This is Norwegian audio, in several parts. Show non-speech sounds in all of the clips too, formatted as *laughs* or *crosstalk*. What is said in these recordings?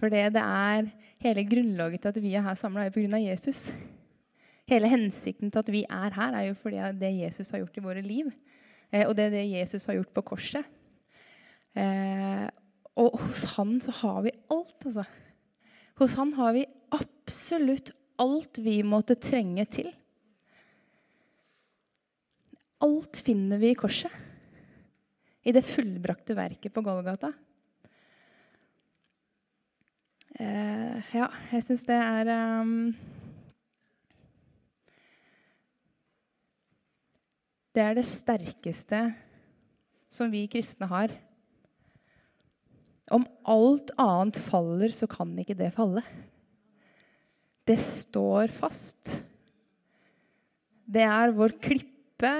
For det, det er hele grunnlaget til at vi er her samla, er pga. Jesus. Hele hensikten til at vi er her, er jo fordi det Jesus har gjort i våre liv. Eh, og det er det Jesus har gjort på korset. Eh, og hos han så har vi alt, altså. Hos han har vi absolutt alt vi måtte trenge til. Alt finner vi i korset. I det fullbrakte verket på Golgata. Eh, ja, jeg syns det er um, Det er det sterkeste som vi kristne har. Om alt annet faller, så kan ikke det falle. Det står fast. Det er vår klippe,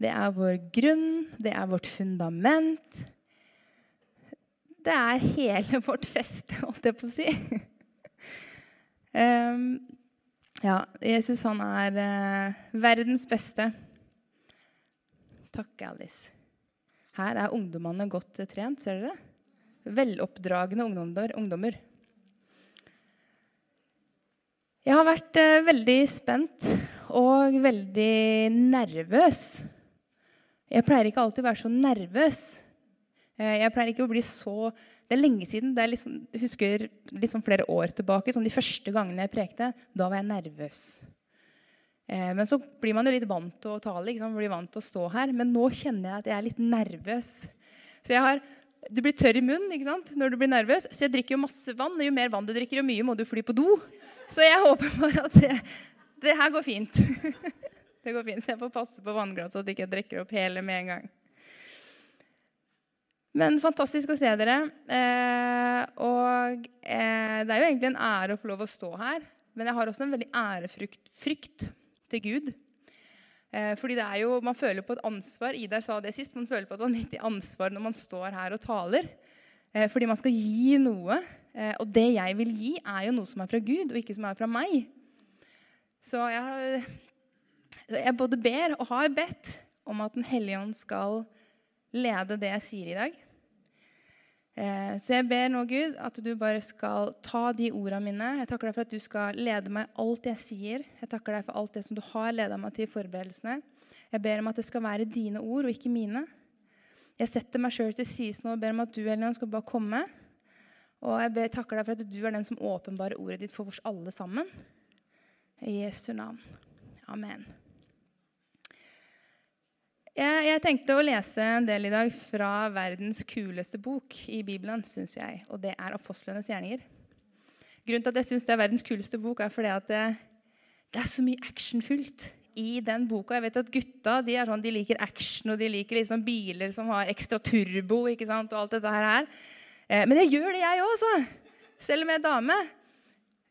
det er vår grunn, det er vårt fundament. Det er hele *laughs* vårt feste, holdt jeg på å si. um, ja, Jesus han er uh, verdens beste. Takk, Alice. Her er ungdommene godt trent, ser dere? Veloppdragne ungdommer. ungdommer. Jeg har vært uh, veldig spent og veldig nervøs. Jeg pleier ikke alltid å være så nervøs. Eh, jeg pleier ikke å bli så Det er lenge siden. er liksom, Jeg husker liksom flere år tilbake, sånn de første gangene jeg prekte. Da var jeg nervøs. Eh, men så blir man jo litt vant til å tale. Liksom, blir vant til å stå her. Men nå kjenner jeg at jeg er litt nervøs. Så jeg har, Du blir tørr i munnen ikke sant? når du blir nervøs. Så jeg drikker jo masse vann. Og jo mer vann du drikker, jo mye må du fly på do. Så jeg håper bare at det, det her går fint. *laughs* det går fint. Så jeg får passe på vannglasset så at jeg ikke drikker opp hele med en gang. Men fantastisk å se dere. Eh, og eh, det er jo egentlig en ære å få lov å stå her. Men jeg har også en veldig ærefrykt frykt til Gud. Eh, fordi det er jo, Man føler på et ansvar. Ida sa det sist. Man føler på et vanvittig ansvar når man står her og taler. Eh, fordi man skal gi noe. Eh, og det jeg vil gi, er jo noe som er fra Gud, og ikke som er fra meg. Så jeg, jeg både ber og har bedt om at Den hellige ånd skal lede det jeg sier i dag. Eh, så jeg ber nå, Gud, at du bare skal ta de ordene mine. Jeg takker deg for at du skal lede meg alt jeg sier. Jeg takker deg for alt det som du har ledet meg til i forberedelsene. Jeg ber om at det skal være dine ord og ikke mine. Jeg setter meg sjøl til side nå og ber om at du Elian, skal bare komme. Og jeg ber, takker deg for at du er den som åpenbarer ordet ditt for oss alle sammen. I Jesu navn. Amen. Jeg, jeg, tenkte å lese en del i dag fra verdens kuleste bok i Bibelen, syns jeg. Og det er Apostlenes gjerninger. Grunnen til at jeg syns det er verdens kuleste bok, er fordi at det, det, er så mye actionfullt i den boka. Jeg vet at Gutta de, sånn, de liker action, og de liker liksom biler som har ekstra turbo. ikke sant, og alt dette her. Eh, men jeg gjør det, jeg òg, altså. Selv om jeg er dame.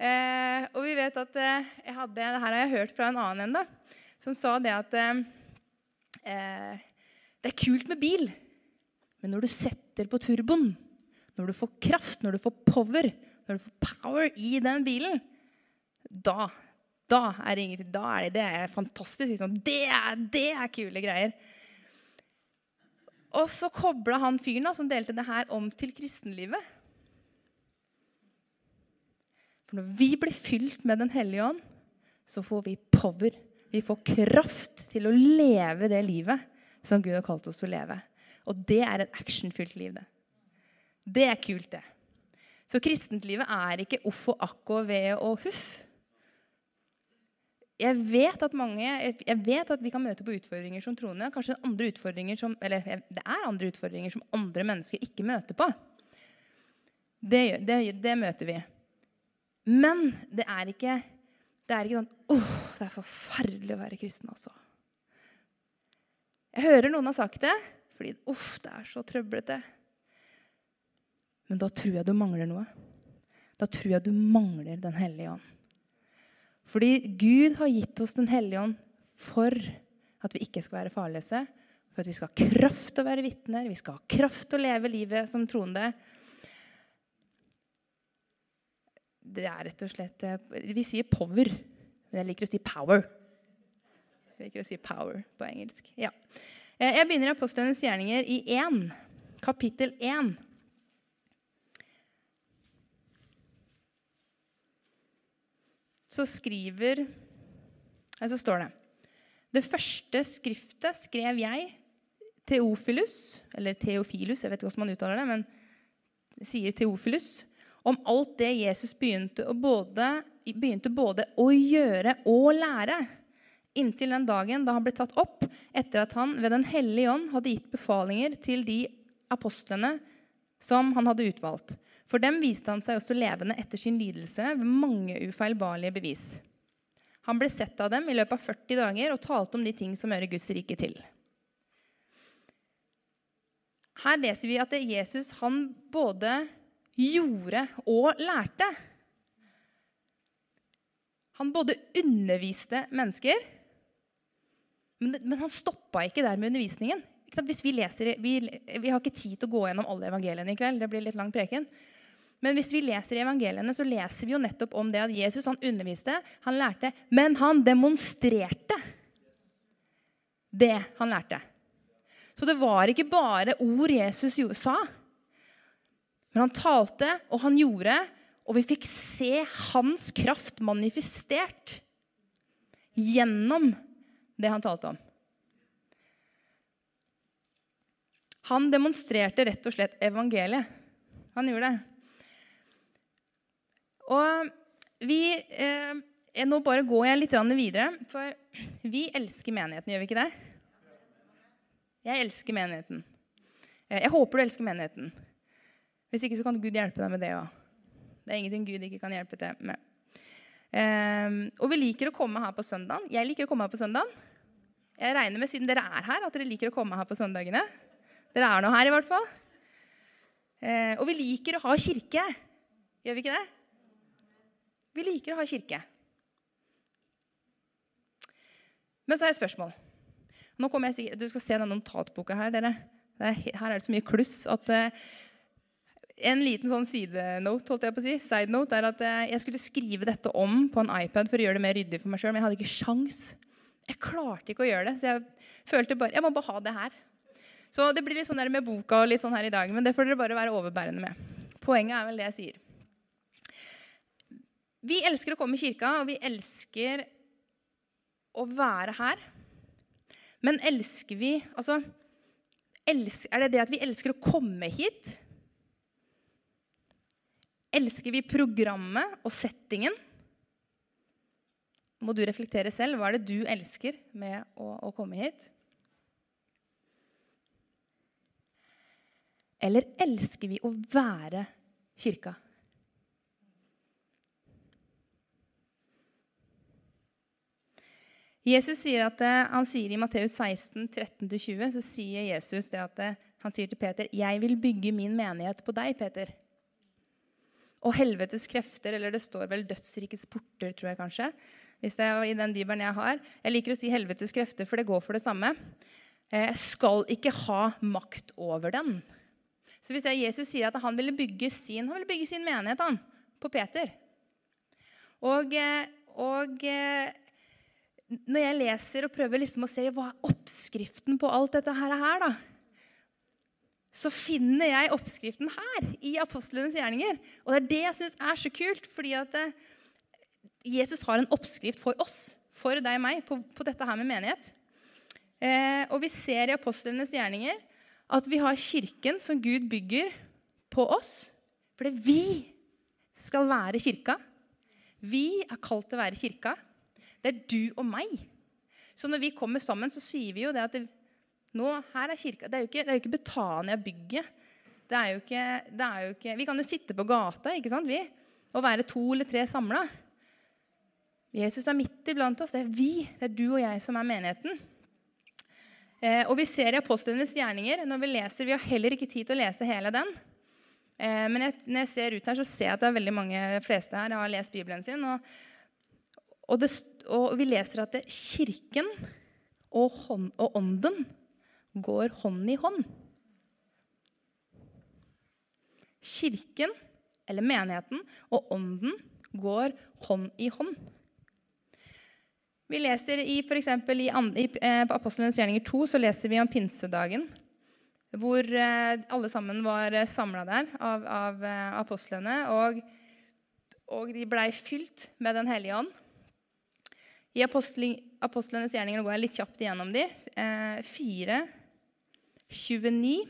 Eh, og vi vet at eh, hadde, det her har jeg hørt fra en annen enda, som sa det at eh, Det er kult med bil, men når du setter på turboen, når du får kraft, når du får power, når du får power i den bilen, da da er det ingenting. Da er det, det er fantastisk. Liksom. Det, er, det er kule greier. Og så kobla han fyren da, som delte det her, om til kristenlivet. For når vi blir fylt med Den hellige ånd, så får vi power. Vi får kraft til å leve det livet som Gud har kalt oss til å leve. Og det er et actionfylt liv, det. Det er kult, det. Så kristentlivet er ikke uff og akk og og huff. Jeg vet, mange, jeg vet at vi kan møte på utfordringer som troende. Kanskje andre utfordringer som, eller det er andre utfordringer som andre mennesker ikke møter på. Det, det, det møter vi. Men det er ikke det er ikke sånn åh, det er forferdelig å være kristen, altså. Jeg hører noen har sagt det, fordi uff, det er så trøblete. Men da tror jeg du mangler noe. Da tror jeg du mangler Den hellige ånd. Fordi Gud har gitt oss Den hellige ånd for at vi ikke skal være farløse. For at vi skal ha kraft til å være vitner, vi skal ha kraft til å leve livet som troende. Det er rett og slett eh, Vi sier power, men jeg liker å si power. Jeg liker å si power på engelsk. Ja. Eh, jeg begynner Apostlenes gjerninger i 1, kapittel 1. så skriver Så står det Det første skriftet skrev jeg, Teofilus, eller Theofilus, jeg vet ikke hvordan man uttaler det, men sier Teofilus, om alt det Jesus begynte, både, begynte både å gjøre og lære inntil den dagen da han ble tatt opp, etter at han ved Den hellige ånd hadde gitt befalinger til de apostlene som han hadde utvalgt. For dem viste han seg også levende etter sin lidelse ved mange ufeilbarlige bevis. Han ble sett av dem i løpet av 40 dager og talte om de ting som hører Guds rike til. Her leser vi at Jesus han både gjorde og lærte. Han både underviste mennesker, men, men han stoppa ikke der med undervisningen. Hvis vi, leser, vi, vi, har ikke tid til å gå gjennom alle evangeliene i kveld. det blir litt lang preken. Men hvis vi leser evangeliene, så leser vi jo nettopp om det at Jesus han underviste, han lærte, men han demonstrerte det han lærte. Så det var ikke bare ord Jesus sa. Men han talte, og han gjorde, og vi fikk se hans kraft manifestert gjennom det han talte om. Han demonstrerte rett og slett evangeliet. Han gjorde det. Og vi eh, Nå bare går jeg litt videre, for vi elsker menigheten, gjør vi ikke det? Jeg elsker menigheten. Eh, jeg håper du elsker menigheten. Hvis ikke så kan Gud hjelpe deg med det òg. Det er ingenting Gud ikke kan hjelpe til med. Um, og vi liker å komme her på søndagen. Jeg liker å komme her på søndagen. Jeg regner med, siden dere er her, at dere liker å komme her på søndagene. Dere er nå her, i hvert fall. Uh, og vi liker å ha kirke. Gjør vi ikke det? Vi liker å ha kirke. Men så har jeg et spørsmål. Nå kommer jeg sikkert, Du skal se denne notatboka her. dere. Er, her er det så mye kluss at uh, En liten sånn sidenote holdt jeg på å si, side note, er at uh, jeg skulle skrive dette om på en iPad for å gjøre det mer ryddig for meg sjøl, men jeg hadde ikke sjans. Jeg klarte ikke å gjøre det, så jeg følte bare jeg må bare ha det her. Så det blir litt sånn der med boka og litt sånn her i dag, men det får dere bare være overbærende med. Poenget er vel det jeg sier. Vi elsker å komme i kirka, og vi elsker å være her. Men elsker vi Altså, er det det at vi elsker å komme hit? Elsker vi programmet og settingen? Må du reflektere selv. Hva er det du elsker med å, å komme hit? Eller elsker vi å være kirka? Jesus sier at, eh, han sier I Matteus 16, 13-20 så sier Jesus det at eh, han sier til Peter, 'Jeg vil bygge min menighet på deg, Peter.' Og helvetes krefter, eller det står vel dødsrikets porter, tror jeg kanskje. hvis det er i den bibelen Jeg har. Jeg liker å si helvetes krefter, for det går for det samme. Jeg eh, skal ikke ha makt over den. Så hvis jeg, Jesus sier at han ville bygge sin, han ville bygge sin menighet han, på Peter Og, og når jeg leser og prøver liksom å se hva er oppskriften på alt dette her, da, så finner jeg oppskriften her i apostlenes gjerninger. Og det er det jeg syns er så kult, fordi at eh, Jesus har en oppskrift for oss, for deg og meg, på, på dette her med menighet. Eh, og vi ser i apostlenes gjerninger at vi har kirken som Gud bygger på oss. Fordi vi skal være kirka. Vi er kalt til å være kirka. Det er du og meg. Så når vi kommer sammen, så sier vi jo det at det, nå, her er kirka. Det er jo ikke, er jo ikke Betania-bygget. Det er jo ikke, det er jo ikke, Vi kan jo sitte på gata ikke sant, vi, og være to eller tre samla. Jesus er midt iblant oss. Det er vi, det er du og jeg som er menigheten. Eh, og vi ser i apostlenes gjerninger når vi leser, Vi har heller ikke tid til å lese hele den. Eh, men jeg, når jeg ser ut her, så ser jeg at det er veldig mange fleste her har lest Bibelen sin. og og, det, og vi leser at det, kirken og, hånd, og ånden går hånd i hånd. Kirken, eller menigheten, og ånden går hånd i hånd. Vi leser i, for eksempel, i, i eh, på Apostlenes gjerninger 2 så leser vi om pinsedagen. Hvor eh, alle sammen var eh, samla der av, av apostlene. Og, og de blei fylt med Den hellige ånd. I apostlenes gjerninger går jeg litt kjapt igjennom de. Eh, 4, 29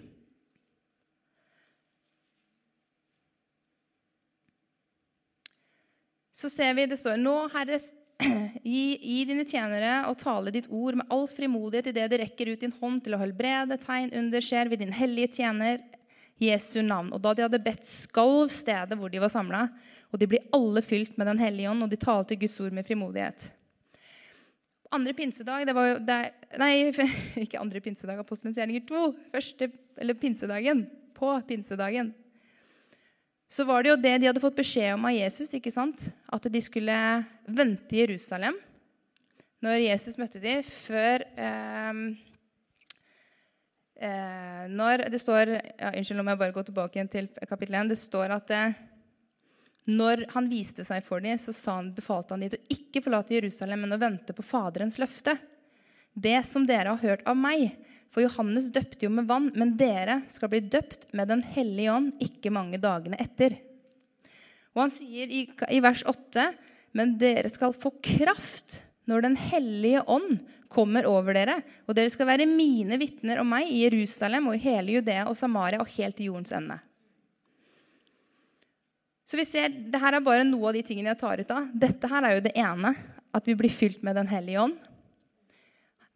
Så ser vi det står Nå, Herre, *clears throat* gi, gi, dine tjenere og tale ditt ord med all frimodighet idet det rekker ut din hånd til å helbrede, tegn under skjer ved din hellige tjener Jesu navn. Og da de hadde bedt, skalv stedet hvor de var samla, og de ble alle fylt med Den hellige ånd, og de talte Guds ord med frimodighet. Andre pinsedag det var jo det, Nei, *laughs* ikke andre pinsedag, apostelens gjerninger 2. Første, eller pinsedagen. På pinsedagen så var det jo det de hadde fått beskjed om av Jesus. ikke sant? At de skulle vente i Jerusalem når Jesus møtte dem, før eh, eh, Når det står ja, Unnskyld, nå må jeg bare gå tilbake igjen til kapittel 1. Det står at eh, når han viste seg for dem, så han, befalte han dem til å ikke forlate Jerusalem, men å vente på Faderens løfte. Det som dere har hørt av meg, for Johannes døpte jo med vann, men dere skal bli døpt med Den hellige ånd ikke mange dagene etter. Og han sier i, i vers 8.: Men dere skal få kraft når Den hellige ånd kommer over dere, og dere skal være mine vitner om meg i Jerusalem og i hele Judea og Samaria og helt til jordens ende. Så vi ser, det her er bare noe av de tingene jeg tar ut av. Dette her er jo det ene, at vi blir fylt med Den hellige ånd.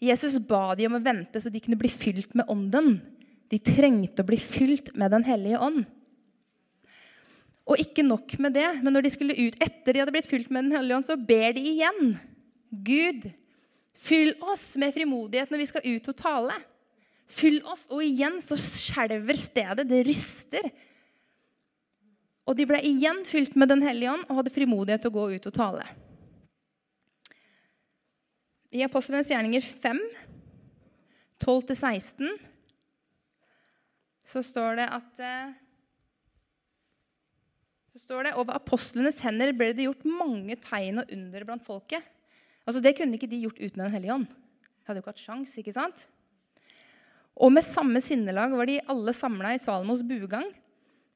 Jesus ba de om å vente så de kunne bli fylt med ånden. De trengte å bli fylt med Den hellige ånd. Og ikke nok med det, men når de skulle ut etter de hadde blitt fylt med Den hellige ånd, så ber de igjen. Gud, fyll oss med frimodighet når vi skal ut og tale. Fyll oss. Og igjen så skjelver stedet. Det ryster. Og de ble igjen fylt med Den hellige ånd og hadde frimodighet til å gå ut og tale. I Apostlenes gjerninger 5, 12-16, så står det at eh, så står det, Over apostlenes hender ble det gjort mange tegn og under blant folket. Altså Det kunne ikke de gjort uten Den hellige ånd. De hadde jo ikke hatt sjans, ikke sant? Og med samme sinnelag var de alle samla i Salomos bugang.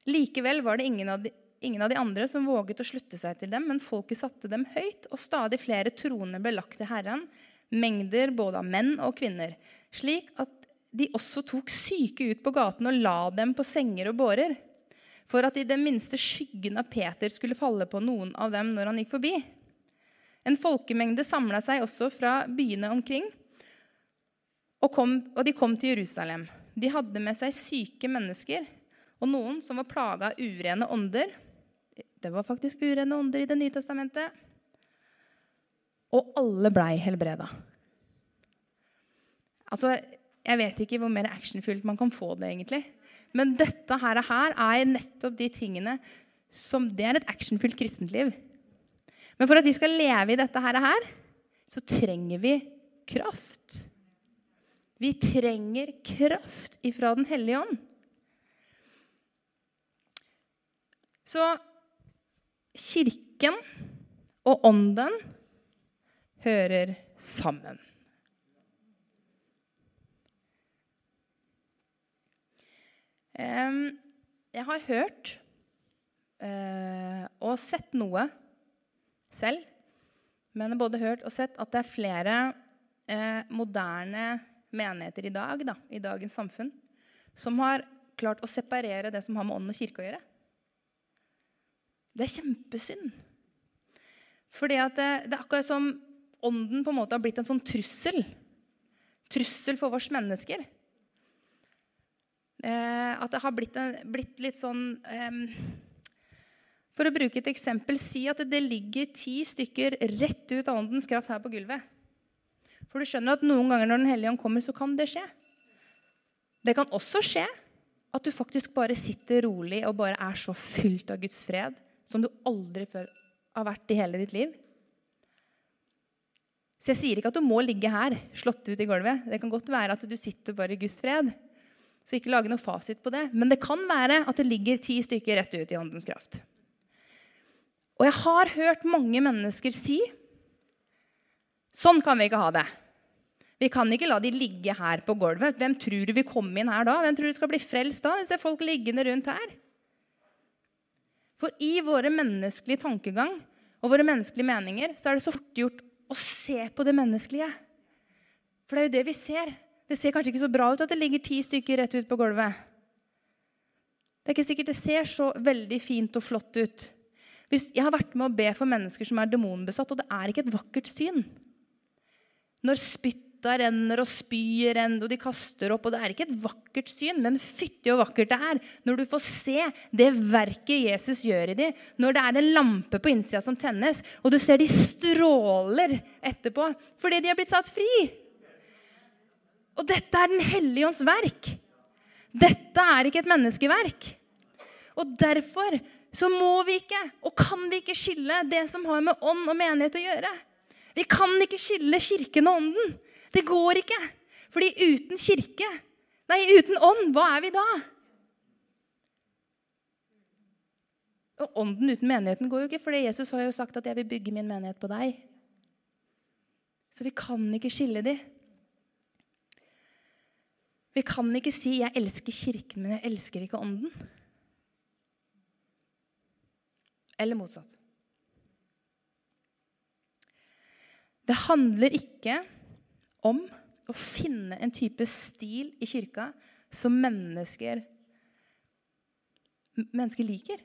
Likevel var det ingen av de, ingen av de andre som våget å slutte seg til dem, men folket satte dem høyt, og stadig flere troner ble lagt til Herren, mengder både av menn og kvinner, slik at de også tok syke ut på gaten og la dem på senger og bårer, for at i den minste skyggen av Peter skulle falle på noen av dem når han gikk forbi. En folkemengde samla seg også fra byene omkring, og, kom, og de kom til Jerusalem. De hadde med seg syke mennesker og noen som var plaga av urene ånder. Det var faktisk urene ånder i Det nye testamentet. Og alle blei helbreda. Altså, jeg vet ikke hvor mer actionfylt man kan få det, egentlig. Men dette her, er nettopp de tingene som Det er et actionfylt kristenliv. Men for at vi skal leve i dette her, så trenger vi kraft. Vi trenger kraft ifra Den hellige ånd. Så kirken og ånden hører sammen. Jeg har hørt eh, og sett noe selv, men jeg har både hørt og sett at det er flere eh, moderne menigheter i dag, da, i dagens samfunn, som har klart å separere det som har med ånd og kirke å gjøre. Det er kjempesynd. Fordi det, det, er akkurat som ånden på en måte har blitt en sånn trussel. Trussel for oss mennesker. Eh, at det har blitt, en, blitt litt sånn eh, For å bruke et eksempel Si at det ligger ti stykker rett ut av åndens kraft her på gulvet. For du skjønner at noen ganger når Den hellige ånd kommer, så kan det skje. Det kan også skje at du faktisk bare sitter rolig og bare er så fylt av Guds fred som du aldri før har vært i hele ditt liv. Så jeg sier ikke at du må ligge her, slått ut i gulvet. Det kan godt være at du sitter bare i Guds fred. Så ikke lage noe fasit på det. Men det kan være at det ligger ti stykker rett ut i åndens kraft. Og jeg har hørt mange mennesker si sånn kan vi ikke ha det. Vi kan ikke la de ligge her på gulvet. Hvem tror du vil komme inn her da? Hvem tror du skal bli frelst da? Ser folk liggende rundt her. For i våre menneskelige tankegang og våre menneskelige meninger så er det så fort gjort å se på det menneskelige. For det er jo det vi ser. Det ser kanskje ikke så bra ut at det ligger ti stykker rett ut på gulvet. Det er ikke sikkert det ser så veldig fint og flott ut. Hvis jeg har vært med å be for mennesker som er demonbesatt, og det er ikke et vakkert syn. Når spytta renner og spyet renner og de kaster opp, og det er ikke et vakkert syn, men fytti og vakkert det er når du får se det verket Jesus gjør i dem, når det er en lampe på innsida som tennes, og du ser de stråler etterpå fordi de er blitt satt fri. Og dette er Den hellige ånds verk. Dette er ikke et menneskeverk. Og derfor så må vi ikke og kan vi ikke skille det som har med ånd og menighet å gjøre. Vi kan ikke skille kirken og ånden. Det går ikke. Fordi uten kirke, nei, uten ånd, hva er vi da? Og ånden uten menigheten går jo ikke, for Jesus har jo sagt at 'jeg vil bygge min menighet på deg'. Så vi kan ikke skille de. Vi kan ikke si 'jeg elsker kirken, men jeg elsker ikke ånden'. Eller motsatt. Det handler ikke om å finne en type stil i kirka som mennesker, mennesker liker.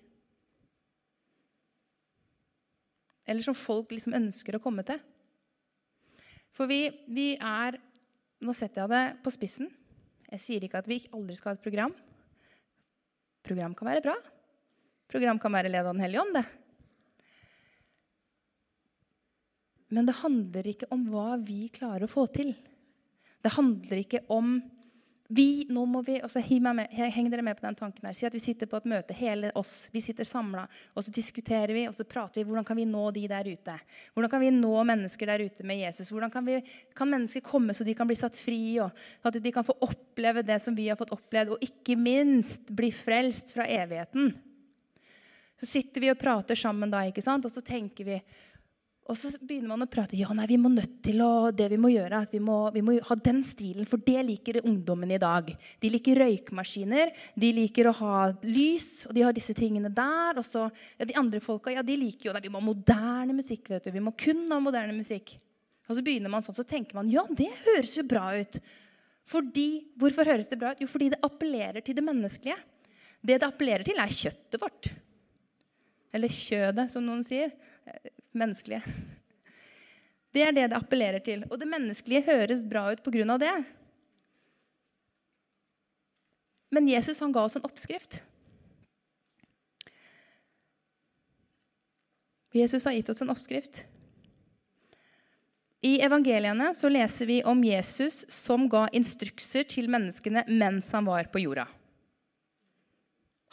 Eller som folk liksom ønsker å komme til. For vi, vi er Nå setter jeg det på spissen. Jeg sier ikke at vi aldri skal ha et program. Program kan være bra. Program kan være ledd av Den hellige ånd, det. Men det handler ikke om hva vi klarer å få til. Det handler ikke om vi, nå må vi, og så Heng dere med på den tanken her. Si at vi sitter på et møte, hele oss. Vi sitter samla, og så diskuterer vi og så prater vi. Hvordan kan vi nå de der ute? Hvordan kan vi nå mennesker der ute med Jesus? Hvordan kan, vi, kan mennesker komme så de kan bli satt fri, og at de kan få oppleve det som vi har fått opplevd, og ikke minst bli frelst fra evigheten? Så sitter vi og prater sammen da, ikke sant? og så tenker vi og så begynner man å prate ja, nei, vi må nødt til å, det vi må gjøre, at vi må, vi må ha den stilen, for det liker ungdommen i dag. De liker røykmaskiner, de liker å ha lys, og de har disse tingene der. Og så, ja, De andre folka ja, de liker jo nei, vi må ha moderne musikk. vet du, Vi må kun ha moderne musikk. Og så begynner man sånn, så tenker man ja, det høres jo bra ut. Fordi, Hvorfor høres det bra ut? Jo, fordi det appellerer til det menneskelige. Det det appellerer til, er kjøttet vårt. Eller kjødet, som noen sier menneskelige. Det er det det appellerer til. Og det menneskelige høres bra ut pga. det. Men Jesus han ga oss en oppskrift. Jesus har gitt oss en oppskrift. I evangeliene så leser vi om Jesus som ga instrukser til menneskene mens han var på jorda.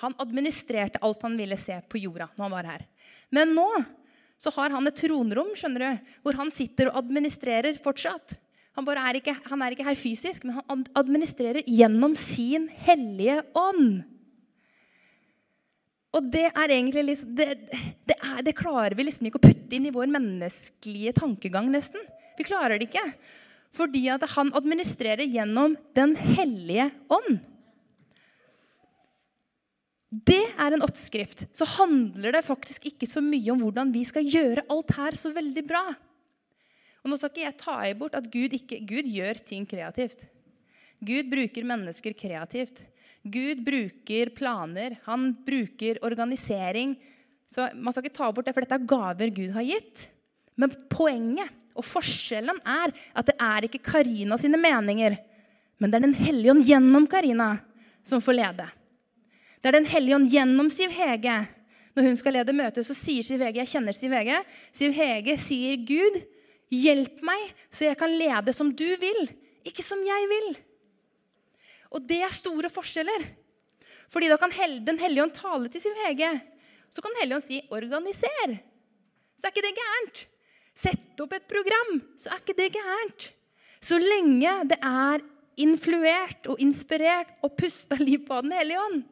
Han administrerte alt han ville se på jorda når han var her. Men nå så har han et tronrom skjønner du, hvor han sitter og administrerer fortsatt. Han, er ikke, han er ikke her fysisk, men han administrerer gjennom sin hellige ånd. Og det er egentlig liksom, det, det, er, det, klarer vi liksom ikke å putte inn i vår menneskelige tankegang, nesten. Vi klarer det ikke. Fordi at han administrerer gjennom Den hellige ånd det er en oppskrift, så handler det faktisk ikke så mye om hvordan vi skal gjøre alt her så veldig bra. Og Nå skal ikke jeg ta i bort at Gud, ikke, Gud gjør ting kreativt. Gud bruker mennesker kreativt. Gud bruker planer. Han bruker organisering. Så Man skal ikke ta bort det, for dette er gaver Gud har gitt. Men poenget og forskjellen er at det er ikke Karina sine meninger, men det er Den hellige ånd gjennom Karina som får lede. Det er Den hellige ånd gjennom Siv Hege. Når hun skal lede møtet, så sier Siv Hege Jeg kjenner Siv Hege. Siv Hege sier, 'Gud, hjelp meg, så jeg kan lede som du vil, ikke som jeg vil.' Og det er store forskjeller. Fordi da kan Den hellige ånd tale til Siv Hege. Så kan Den hellige ånd si 'organiser'. Så er ikke det gærent. Sett opp et program, så er ikke det gærent. Så lenge det er influert og inspirert og pusta liv på Den hellige ånd.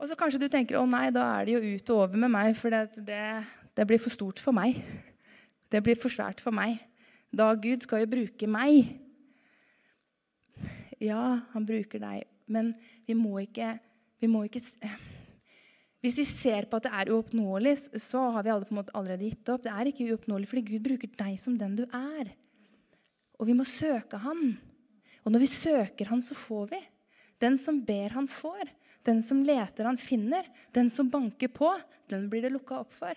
Og så kanskje du tenker å nei, da er det jo ut og over med meg, for det, det, det blir for stort for meg. Det blir for svært for meg. Da Gud skal jo bruke meg. Ja, han bruker deg, men vi må ikke, vi må ikke Hvis vi ser på at det er uoppnåelig, så har vi alle på en måte allerede gitt opp. Det er ikke uoppnåelig fordi Gud bruker deg som den du er. Og vi må søke Han. Og når vi søker Han, så får vi. Den som ber, han får. Den som leter, han finner. Den som banker på, den blir det lukka opp for.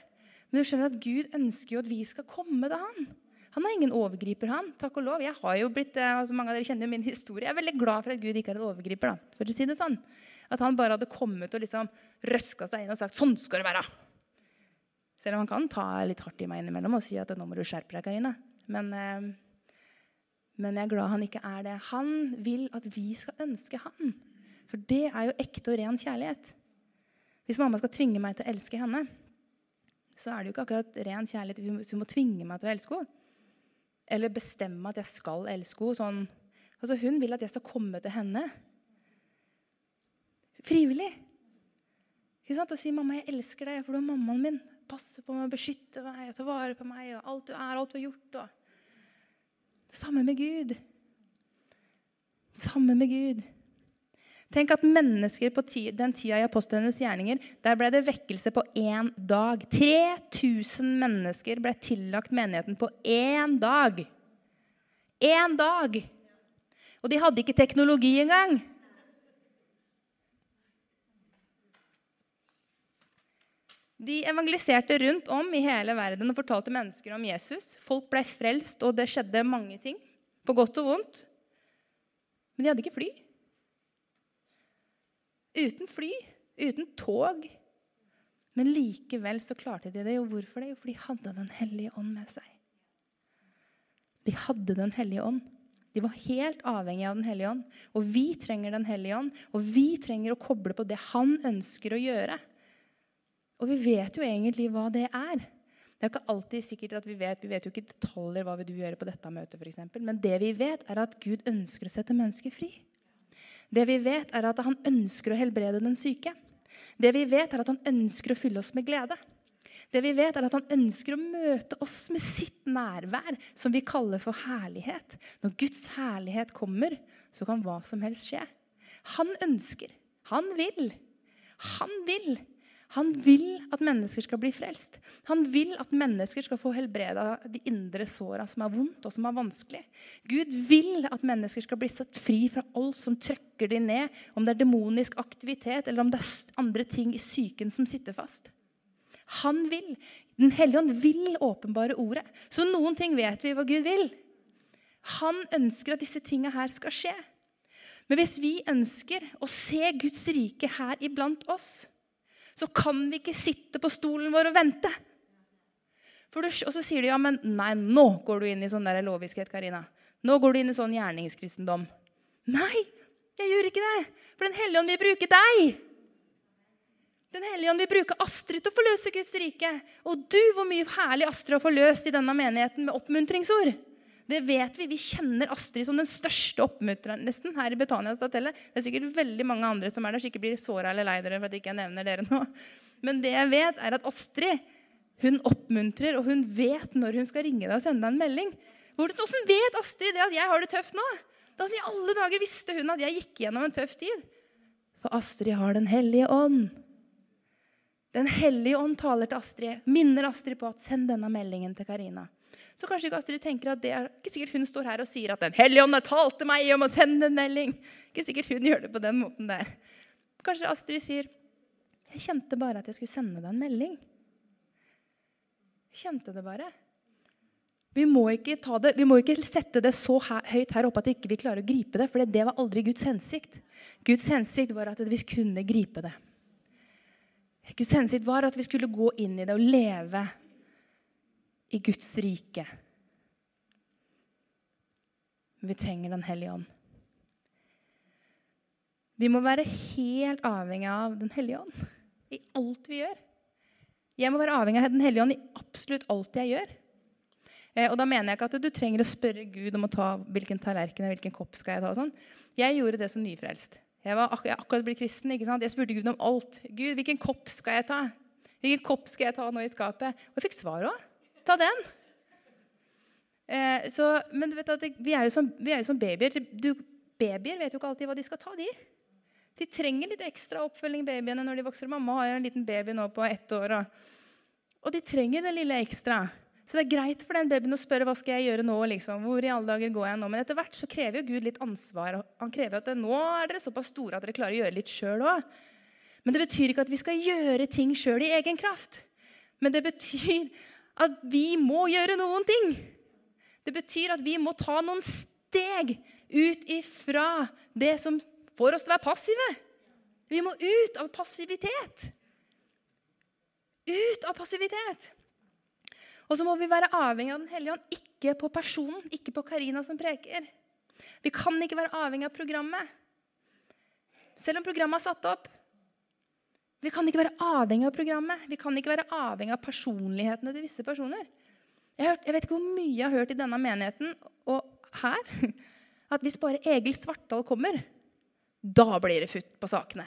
Men du skjønner at Gud ønsker jo at vi skal komme til Han. Han er ingen overgriper, han. Takk og lov. Jeg har jo blitt, eh, altså Mange av dere kjenner jo min historie. Jeg er veldig glad for at Gud ikke er en overgriper. da, for å si det sånn. At han bare hadde kommet og liksom røska seg inn og sagt 'sånn skal det være'. Selv om han kan ta litt hardt i meg innimellom og si at 'nå må du skjerpe deg, Karina'. Men, eh, men jeg er glad han ikke er det. Han vil at vi skal ønske han. For det er jo ekte og ren kjærlighet. Hvis mamma skal tvinge meg til å elske henne, så er det jo ikke akkurat ren kjærlighet hvis hun må tvinge meg til å elske henne. Eller bestemme at jeg skal elske henne. Sånn. Altså, hun vil at jeg skal komme til henne frivillig. Ikke sant? Og si 'mamma, jeg elsker deg, for du er mammaen min'. Passe på meg, beskytte meg og ta vare på meg. og Alt du er, alt du har gjort. Og. Samme med Gud. Samme med Gud. Tenk at mennesker på den tida i apostlenes gjerninger, der ble det vekkelse på én dag. 3000 mennesker ble tillagt menigheten på én dag. Én dag! Og de hadde ikke teknologi engang. De evangeliserte rundt om i hele verden og fortalte mennesker om Jesus. Folk ble frelst, og det skjedde mange ting. På godt og vondt. Men de hadde ikke fly. Uten fly, uten tog. Men likevel så klarte de det. Og hvorfor det? Jo, for de hadde Den hellige ånd med seg. De hadde Den hellige ånd. De var helt avhengige av Den hellige ånd. Og vi trenger Den hellige ånd. Og vi trenger å koble på det Han ønsker å gjøre. Og vi vet jo egentlig hva det er. Det er ikke alltid sikkert at Vi vet Vi vet jo ikke detaljer hva vil du gjøre på dette møtet, eksempel. Men det vi vet, er at Gud ønsker å sette mennesker fri. Det vi vet, er at han ønsker å helbrede den syke. Det vi vet, er at han ønsker å fylle oss med glede. Det vi vet, er at han ønsker å møte oss med sitt nærvær, som vi kaller for herlighet. Når Guds herlighet kommer, så kan hva som helst skje. Han ønsker. Han vil. Han vil han vil at mennesker skal bli frelst. Han vil at mennesker skal få helbreda de indre såra som er vondt og som er vanskelig. Gud vil at mennesker skal bli satt fri fra alt som trøkker de ned, om det er demonisk aktivitet eller om det er andre ting i psyken som sitter fast. Han vil. Den hellige ånd vil åpenbare ordet. Så noen ting vet vi hva Gud vil. Han ønsker at disse tinga her skal skje. Men hvis vi ønsker å se Guds rike her iblant oss, så kan vi ikke sitte på stolen vår og vente. Du, og så sier de ja, men nei, nå går du inn i sånn der loviskhet, Karina. Nå går du inn i sånn gjerningskristendom. Nei, jeg gjør ikke det. For Den hellige ånd vil bruke deg. Den hellige ånd vil bruke Astrid til å forløse Guds rike. Og du, hvor mye herlig Astrid har forløst i denne menigheten med oppmuntringsord. Det vet vi. Vi kjenner Astrid som den største oppmuntreren nesten her i Betania Statelle. Det er sikkert veldig mange andre som er der, så ikke blir såra eller lei dere for at ikke jeg nevner dere nå. Men det jeg vet, er at Astrid hun oppmuntrer, og hun vet når hun skal ringe deg og sende deg en melding. Hvordan vet Astrid det at jeg har det tøft nå? Da I alle dager visste hun at jeg gikk gjennom en tøff tid. For Astrid har Den hellige ånd. Den hellige ånd taler til Astrid, minner Astrid på at send denne meldingen til Karina. Så kanskje ikke Astrid tenker at det er ikke sikkert hun står her og sier at Den hellige ånd talte meg om å sende en melding. Ikke sikkert hun gjør det på den måten der. Kanskje Astrid sier Jeg kjente bare at jeg skulle sende deg en melding. Jeg kjente det bare. Vi må, det, vi må ikke sette det så høyt her oppe at vi ikke klarer å gripe det. For det var aldri Guds hensikt. Guds hensikt var at vi kunne gripe det. Guds hensikt var at vi skulle gå inn i det og leve i Guds rike. Vi trenger Den hellige ånd. Vi må være helt avhengig av Den hellige ånd i alt vi gjør. Jeg må være avhengig av Den hellige ånd i absolutt alt jeg gjør. Eh, og da mener jeg ikke at du trenger å spørre Gud om å ta hvilken tallerken hvilken kopp skal jeg ta. og sånn. Jeg gjorde det som nyfrelst. Jeg var ak akkurat blitt kristen. ikke sant? Jeg spurte Gud om alt. Gud, hvilken kopp skal jeg ta? Hvilken kopp skal jeg ta nå i skapet? Og jeg fikk svar òg. Ta den. Eh, så, men du vet at vi er som, er jo som babyer. Du, babyer vet jo ikke alltid hva de skal ta, de. De trenger litt ekstra oppfølging, babyene, når de vokser. Mamma har jo en liten baby nå på ett år. Og, og de trenger det lille ekstra. Så det er greit for den babyen å spørre hva skal jeg gjøre nå. liksom, hvor i alle dager går jeg nå? Men etter hvert så krever jo Gud litt ansvar. Han krever at nå er dere såpass store at dere klarer å gjøre litt sjøl òg. Men det betyr ikke at vi skal gjøre ting sjøl i egen kraft. Men det betyr at vi må gjøre noen ting. Det betyr at vi må ta noen steg ut ifra det som får oss til å være passive. Vi må ut av passivitet. Ut av passivitet. Og så må vi være avhengig av Den hellige ånd, ikke på personen, ikke på Karina som preker. Vi kan ikke være avhengig av programmet. Selv om programmet er satt opp. Vi kan ikke være avhengig av programmet. Vi kan ikke være avhengig av personlighetene til visse personer. Jeg, hørt, jeg vet ikke hvor mye jeg har hørt i denne menigheten og her, *laughs* at hvis bare Egil Svartdal kommer, da blir det futt på sakene.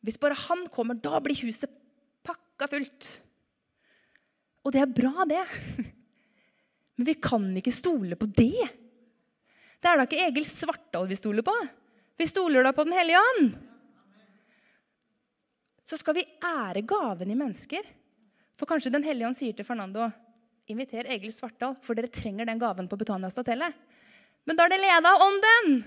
Hvis bare han kommer, da blir huset pakka fullt. Og det er bra, det. *laughs* Men vi kan ikke stole på det. Det er da ikke Egil Svartdal vi stoler på. Vi stoler da på Den hellige ånd. Så skal vi ære gaven i mennesker. For kanskje Den hellige ånd sier til Fernando inviter Egil Svartdal, for dere trenger den gaven på Betania Statelle. Men da er det leda av ånden.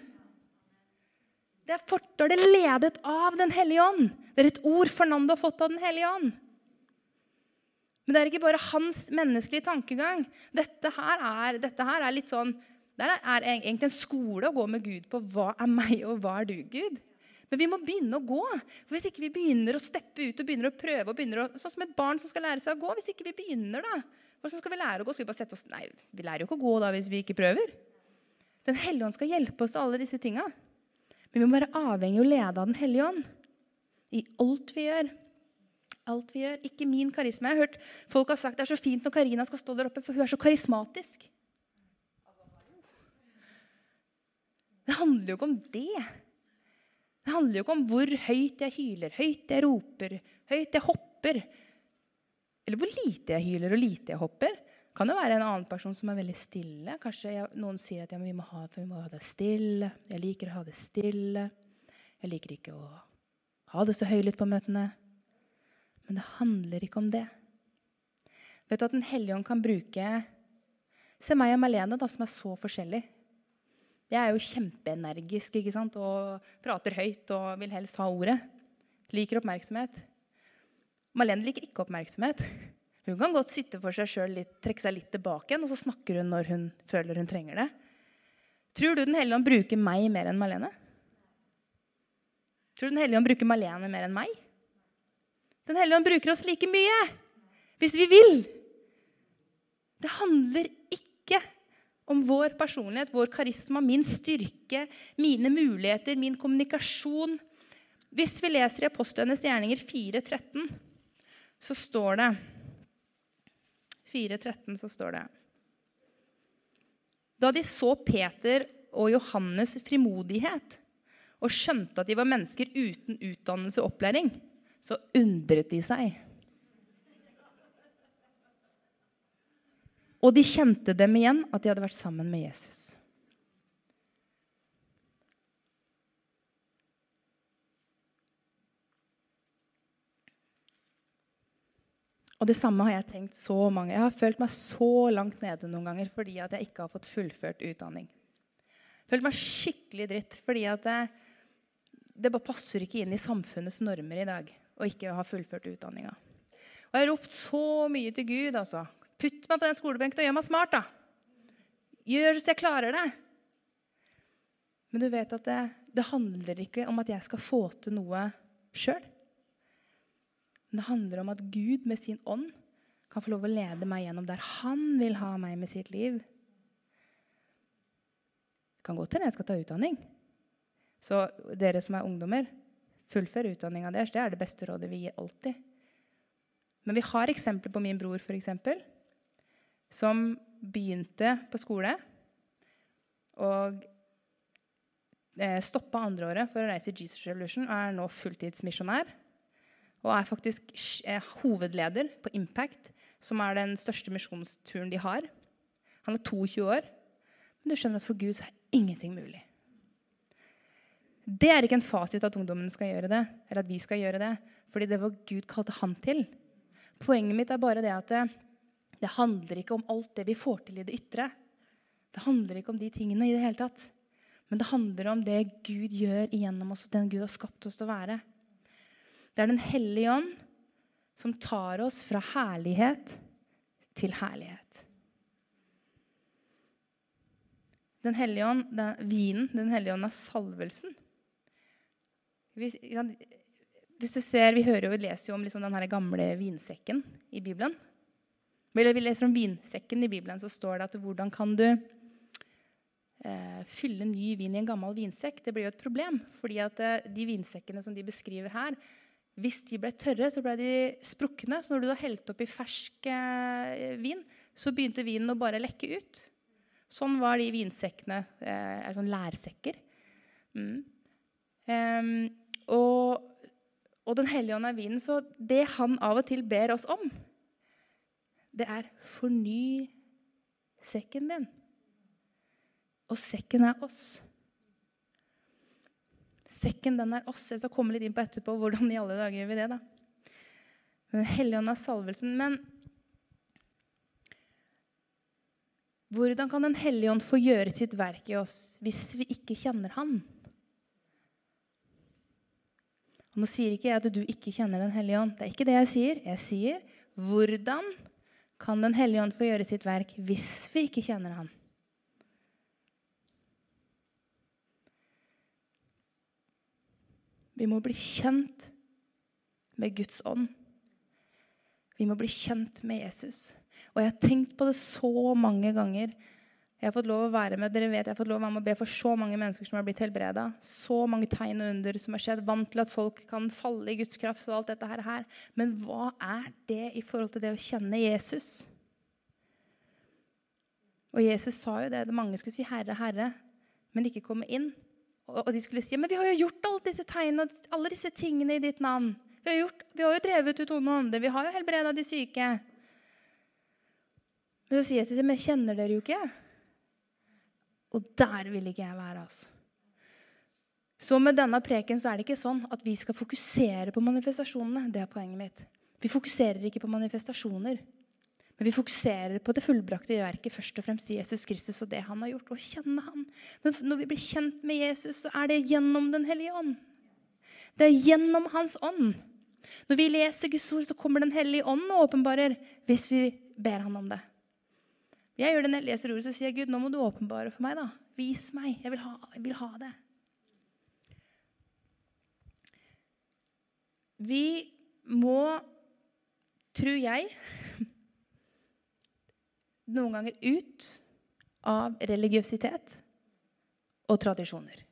Det er, fort, da er det ledet av Den hellige ånd. Det er et ord Fernando har fått av Den hellige ånd. Men det er ikke bare hans menneskelige tankegang. Dette her er, dette her er litt sånn Det er egentlig en skole å gå med Gud på. Hva er meg, og hva er du, Gud? Men vi må begynne å gå. For Hvis ikke vi begynner å steppe ut og begynner å prøve og begynner å, Sånn som et barn som skal lære seg å gå. Hvis ikke vi begynner, da Hvordan skal vi lære å gå? Skal vi bare sette oss Nei, vi lærer jo ikke å gå da hvis vi ikke prøver. Den hellige ånd skal hjelpe oss alle disse tinga. Men vi må være avhengig av å lede av Den hellige ånd i alt vi gjør alt vi gjør. Ikke min karisma. Jeg har hørt folk har sagt det er så fint når Karina skal stå der oppe, for hun er så karismatisk. Det handler jo ikke om det. Det handler jo ikke om hvor høyt jeg hyler, høyt jeg roper, høyt jeg hopper. Eller hvor lite jeg hyler og lite jeg hopper. Kan det være en annen person som er veldig stille? Kanskje jeg, Noen sier at ja, vi, må ha, vi må ha det stille. Jeg liker å ha det stille. Jeg liker ikke å ha det så høylytt på møtene. Men det handler ikke om det. Vet du at Den hellige ånd kan bruke Se meg og Malene, da, som er så forskjellige. Jeg er jo kjempeenergisk ikke sant? og prater høyt og vil helst ha ordet. Liker oppmerksomhet. Malene liker ikke oppmerksomhet. Hun kan godt sitte for seg sjøl, trekke seg litt tilbake igjen, og så snakker hun når hun føler hun trenger det. Tror du Den hellige ånd bruker meg mer enn Malene? Tror du Den hellige ånd bruker Malene mer enn meg? Den hellige ånd bruker oss like mye hvis vi vil. Det handler ikke om vår personlighet, vår karisma, min styrke, mine muligheter, min kommunikasjon. Hvis vi leser i Apostlenes gjerninger 4.13, så står det 4.13 så står det Da de så Peter og Johannes' frimodighet og skjønte at de var mennesker uten utdannelse og opplæring, så undret de seg. Og de kjente dem igjen, at de hadde vært sammen med Jesus. Og det samme har jeg tenkt så mange. Jeg har følt meg så langt nede noen ganger fordi at jeg ikke har fått fullført utdanning. Følt meg skikkelig dritt fordi at det, det bare passer ikke inn i samfunnets normer i dag å ikke ha fullført utdanninga. Og jeg har ropt så mye til Gud. altså. Putt meg på den skolebenken og gjør meg smart. da. Gjør så jeg klarer det. Men du vet at det, det handler ikke om at jeg skal få til noe sjøl. Men det handler om at Gud med sin ånd kan få lov å lede meg gjennom der han vil ha meg med sitt liv. Det kan godt hende jeg skal ta utdanning. Så dere som er ungdommer, fullfør utdanninga deres. Det er det beste rådet vi gir alltid. Men vi har eksempler på min bror, eksempel, som begynte på skole og eh, stoppa andreåret for å reise i Jesus Revolution og er nå fulltidsmisjonær. Og er faktisk er hovedleder på Impact, som er den største misjonsturen de har. Han er 22 år. Men du skjønner at for Gud så er ingenting mulig. Det er ikke en fasit at ungdommen skal gjøre det, eller at vi skal gjøre det. Fordi det var Gud kalte han til. Poenget mitt er bare det at det, handler ikke om alt det vi får til i det ytre. Det handler ikke om de tingene i det hele tatt. Men det handler om det Gud gjør igjennom oss, og den Gud har skapt oss til å være. Det er Den hellige ånd som tar oss fra herlighet til herlighet. Den hellige ånd, den, vinen, Den hellige ånd er salvelsen. Hvis, hvis, du ser, Vi hører jo, vi leser jo om liksom den gamle vinsekken i Bibelen. Eller vi leser om vinsekken i Bibelen, så står det at hvordan kan du eh, fylle ny vin i en gammel vinsekk? Det blir jo et problem. fordi at eh, de vinsekkene som de beskriver her, hvis de ble tørre, så ble de sprukne. Så når du da helte oppi fersk eh, vin, så begynte vinen å bare lekke ut. Sånn var de vinsekkene. Eh, sånn lærsekker. Mm. Um, og, og, Den hellige ånd er vinen. Så det han av og til ber oss om, det er forny sekken din. Og sekken er oss. Sekken, den er oss. Jeg skal komme litt inn på etterpå hvordan i alle dager gjør vi det. da. Den hellige ånd er salvelsen. Men Hvordan kan Den hellige ånd få gjøre sitt verk i oss hvis vi ikke kjenner Han? Og nå sier ikke jeg at du ikke kjenner Den hellige ånd. Det er ikke det jeg sier. Jeg sier hvordan kan Den hellige ånd få gjøre sitt verk hvis vi ikke kjenner Han? Vi må bli kjent med Guds ånd. Vi må bli kjent med Jesus. Og jeg har tenkt på det så mange ganger. Jeg har fått lov å være med dere vet, jeg har fått lov å være med å be for så mange mennesker som har blitt helbreda. Så mange tegn og under som har skjedd. Vant til at folk kan falle i Guds kraft. og alt dette her. Men hva er det i forhold til det å kjenne Jesus? Og Jesus sa jo det. Mange skulle si 'Herre, Herre', men ikke komme inn. Og de skulle si 'Men vi har jo gjort alle disse tegnene, alle disse tingene i ditt navn'. Vi har, gjort, vi har jo drevet ut onde ånder. Vi har jo helbreda de syke. Men så sier Jesus men kjenner dere jo ikke. Og der vil ikke jeg være. altså. Så med denne preken så er det ikke sånn at vi skal fokusere på manifestasjonene. Det er poenget mitt. Vi fokuserer ikke på manifestasjoner. Men vi fokuserer på det fullbrakte verket, først og fremst Jesus Kristus og det han har gjort. Og kjenne han. Men når vi blir kjent med Jesus, så er det gjennom Den hellige ånd. Det er gjennom Hans ånd. Når vi leser Guds ord, så kommer Den hellige ånd og åpenbarer hvis vi ber han om det. Jeg gjør det når jeg leser ordet, så sier jeg, Gud, nå må du åpenbare for meg. da. Vis meg. Jeg vil ha, jeg vil ha det. Vi må, tror jeg, *laughs* noen ganger ut av religiøsitet og tradisjoner.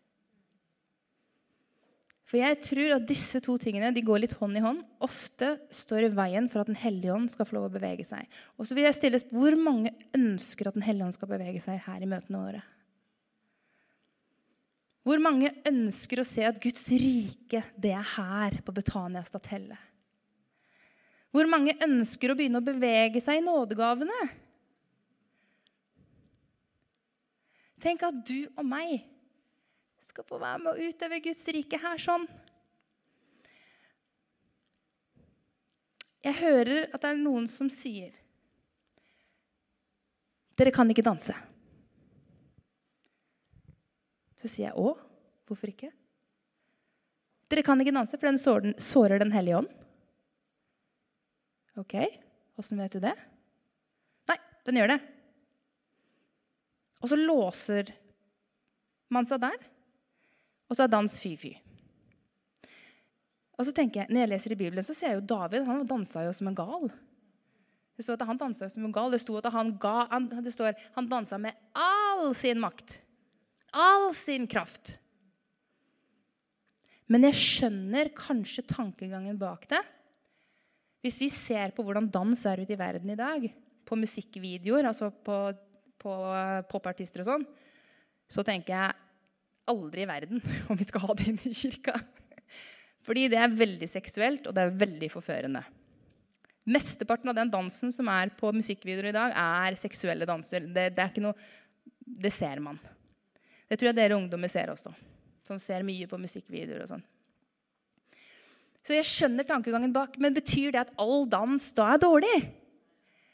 For jeg tror at disse to tingene de går litt hånd i hånd. Ofte står i veien for at Den hellige ånd skal få lov å bevege seg. Og så vil jeg stille Hvor mange ønsker at Den hellige ånd skal bevege seg her i møtene våre? Hvor mange ønsker å se at Guds rike, det er her på Betania Statelle? Hvor mange ønsker å begynne å bevege seg i nådegavene? Tenk at du og meg skal få være med å utøve Guds rike her sånn. Jeg hører at det er noen som sier Dere kan ikke danse. Så sier jeg å, hvorfor ikke? Dere kan ikke danse, for den sårer Den hellige ånd. Ok, åssen vet du det? Nei, den gjør det. Og så låser man seg der. Og så er dans fy-fy. Og så tenker jeg, Når jeg leser i Bibelen, så ser jeg jo David. Han dansa jo som en gal. Det står at han dansa som en gal. Det, sto at han, ga, det står han dansa med all sin makt. All sin kraft. Men jeg skjønner kanskje tankegangen bak det. Hvis vi ser på hvordan dans er ute i verden i dag, på musikkvideoer, altså på, på popartister og sånn, så tenker jeg aldri i verden *laughs* om vi skal ha det inne i kirka. Fordi det er veldig seksuelt, og det er veldig forførende. Mesteparten av den dansen som er på musikkvideoer i dag, er seksuelle danser. Det, det, er ikke noe, det ser man. Det tror jeg dere ungdommer ser også. som ser mye på musikkvideoer og sånn. Så jeg skjønner tankegangen bak, men betyr det at all dans da er dårlig?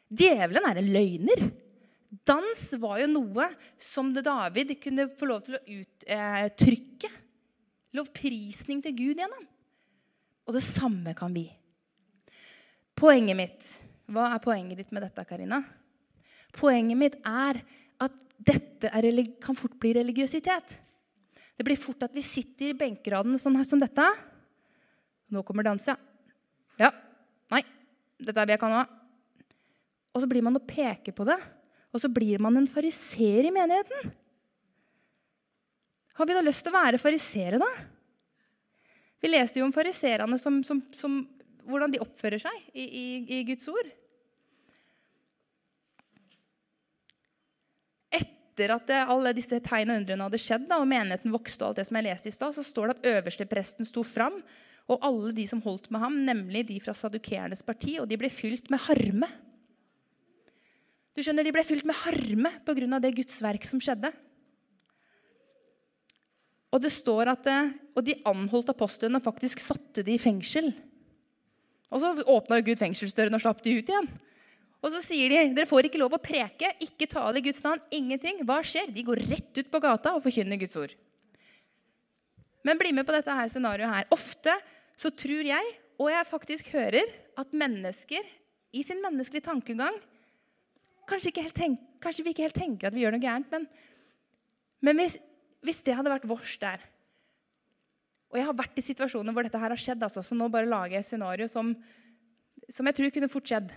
Djevelen er en løgner. Dans var jo noe som David kunne få lov til å uttrykke. Lovprisning til Gud gjennom. Og det samme kan vi. Poenget mitt Hva er poenget ditt med dette, Karina? Poenget mitt er at dette er, kan fort bli religiøsitet. Det blir fort at vi sitter i benkeraden sånn her som dette. Nå kommer dans, ja. Ja. Nei. Dette er det jeg kan ha. Og så blir man og peker på det. Og så blir man en fariseer i menigheten. Har vi da lyst til å være farisere, da? Vi leser jo om fariserene som, som, som, hvordan de oppfører seg i, i, i Guds ord. Etter at alle disse tegn og undrene hadde skjedd, da, og menigheten vokste, og alt det som jeg leste i sted, så står det at øverstepresten sto fram, og alle de som holdt med ham, nemlig de fra sadukernes parti, og de ble fylt med harme. Du skjønner, De ble fylt med harme pga. det Guds verk som skjedde. Og det står at eh, og de anholdt apostlene og faktisk satte de i fengsel. Og så åpna Gud fengselsdøren og slapp de ut igjen. Og så sier de dere får ikke lov å preke, ikke tale i Guds navn, ingenting. Hva skjer? De går rett ut på gata og forkynner Guds ord. Men bli med på dette her scenarioet her. Ofte så tror jeg, og jeg faktisk hører, at mennesker i sin menneskelige tankegang Kanskje, tenk, kanskje, vi ikke helt tenker at vi gjør noe gærent, men, men hvis, hvis, det hadde vært vårs der Og jeg har vært i situasjoner hvor dette her har skjedd, altså, så nå bare lager jeg et scenario som, som jeg tror kunne fort skjedd.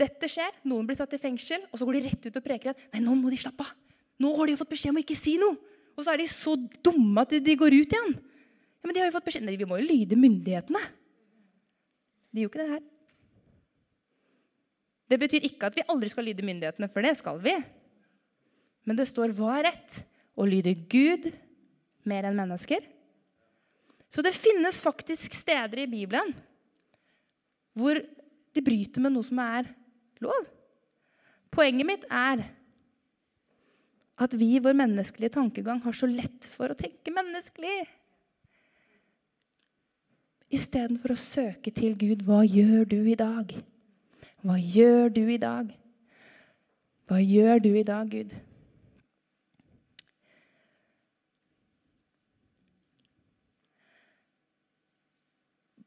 Dette skjer, noen blir satt i fengsel, og så går de rett ut og preker at nei, nå må de slappe av. Nå har de jo fått beskjed om å ikke si noe. Og så er de så dumme at de går ut igjen. Ja, Men de har jo fått beskjed Nei, vi må jo lyde myndighetene. De gjør jo ikke det her. Det betyr ikke at vi aldri skal lyde myndighetene, for det skal vi. Men det står hva er rett? Å lyde Gud mer enn mennesker. Så det finnes faktisk steder i Bibelen hvor de bryter med noe som er lov. Poenget mitt er at vi i vår menneskelige tankegang har så lett for å tenke menneskelig. Istedenfor å søke til Gud hva gjør du i dag? Hva gjør du i dag? Hva gjør du i dag, Gud?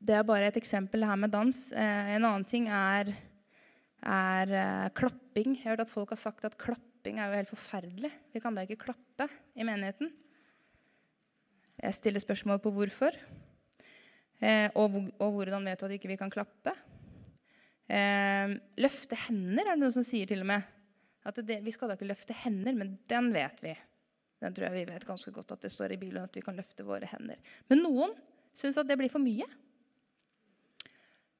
Det er bare et eksempel her med dans. Eh, en annen ting er, er eh, klapping. Jeg har hørt at folk har sagt at klapping er jo helt forferdelig. Vi kan da ikke klappe i menigheten. Jeg stiller spørsmål på hvorfor. Eh, og, og hvordan vet du at ikke vi ikke kan klappe? Eh, løfte hender er det noen som sier til og med. At det, vi skal da ikke løfte hender, men den vet vi. Den tror jeg vi vet ganske godt at det står i Bibelen at vi kan løfte våre hender. Men noen syns at det blir for mye.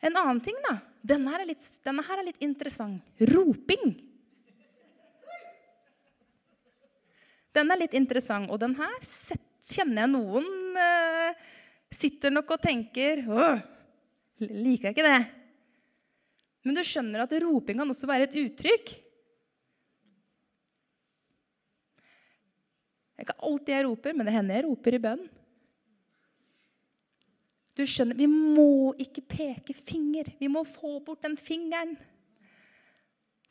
En annen ting, da. Denne her er litt, her er litt interessant. Roping. Den er litt interessant, og den her kjenner jeg noen eh, sitter nok og tenker Åh, liker jeg ikke det? Men du skjønner at roping kan også være et uttrykk. Det er ikke alltid jeg roper, men det hender jeg roper i bønn. Du skjønner, Vi må ikke peke finger. Vi må få bort den fingeren.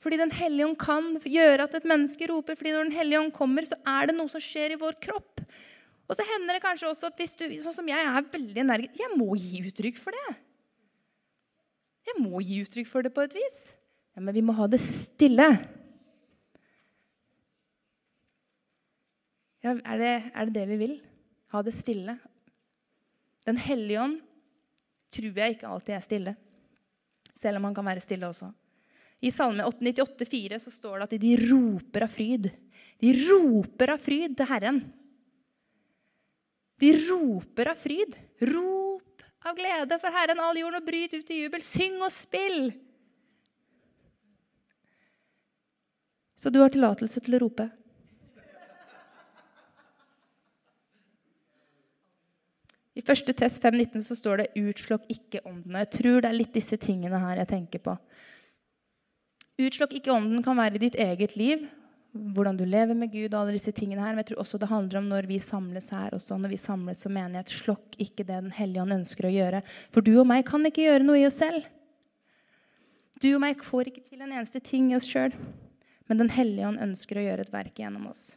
Fordi Den hellige ånd kan gjøre at et menneske roper. fordi når Den hellige ånd kommer, så er det noe som skjer i vår kropp. Og så hender det kanskje også at hvis du, sånn som jeg er veldig energisk Jeg må gi uttrykk for det. Jeg må gi uttrykk for det på et vis. Ja, Men vi må ha det stille. Ja, er det, er det det vi vil? Ha det stille? Den hellige ånd tror jeg ikke alltid er stille. Selv om han kan være stille også. I Salme 898, 4 så står det at de roper av fryd. De roper av fryd til Herren. De roper av fryd. Rop av glede for Herren all jorden, og bryt ut i jubel. Syng og spill! Så du har tillatelse til å rope. I første test 5.19 så står det 'utslokk ikke ånden'. Jeg tror det er litt disse tingene her jeg tenker på. Utslokk ikke ånden kan være i ditt eget liv, hvordan du lever med Gud og alle disse tingene her. Men jeg tror også det handler om når vi samles her. også Når vi samles som menighet, slokk ikke det Den hellige ånd ønsker å gjøre. For du og meg kan ikke gjøre noe i oss selv. Du og meg får ikke til en eneste ting i oss sjøl. Men Den hellige ånd ønsker å gjøre et verk gjennom oss.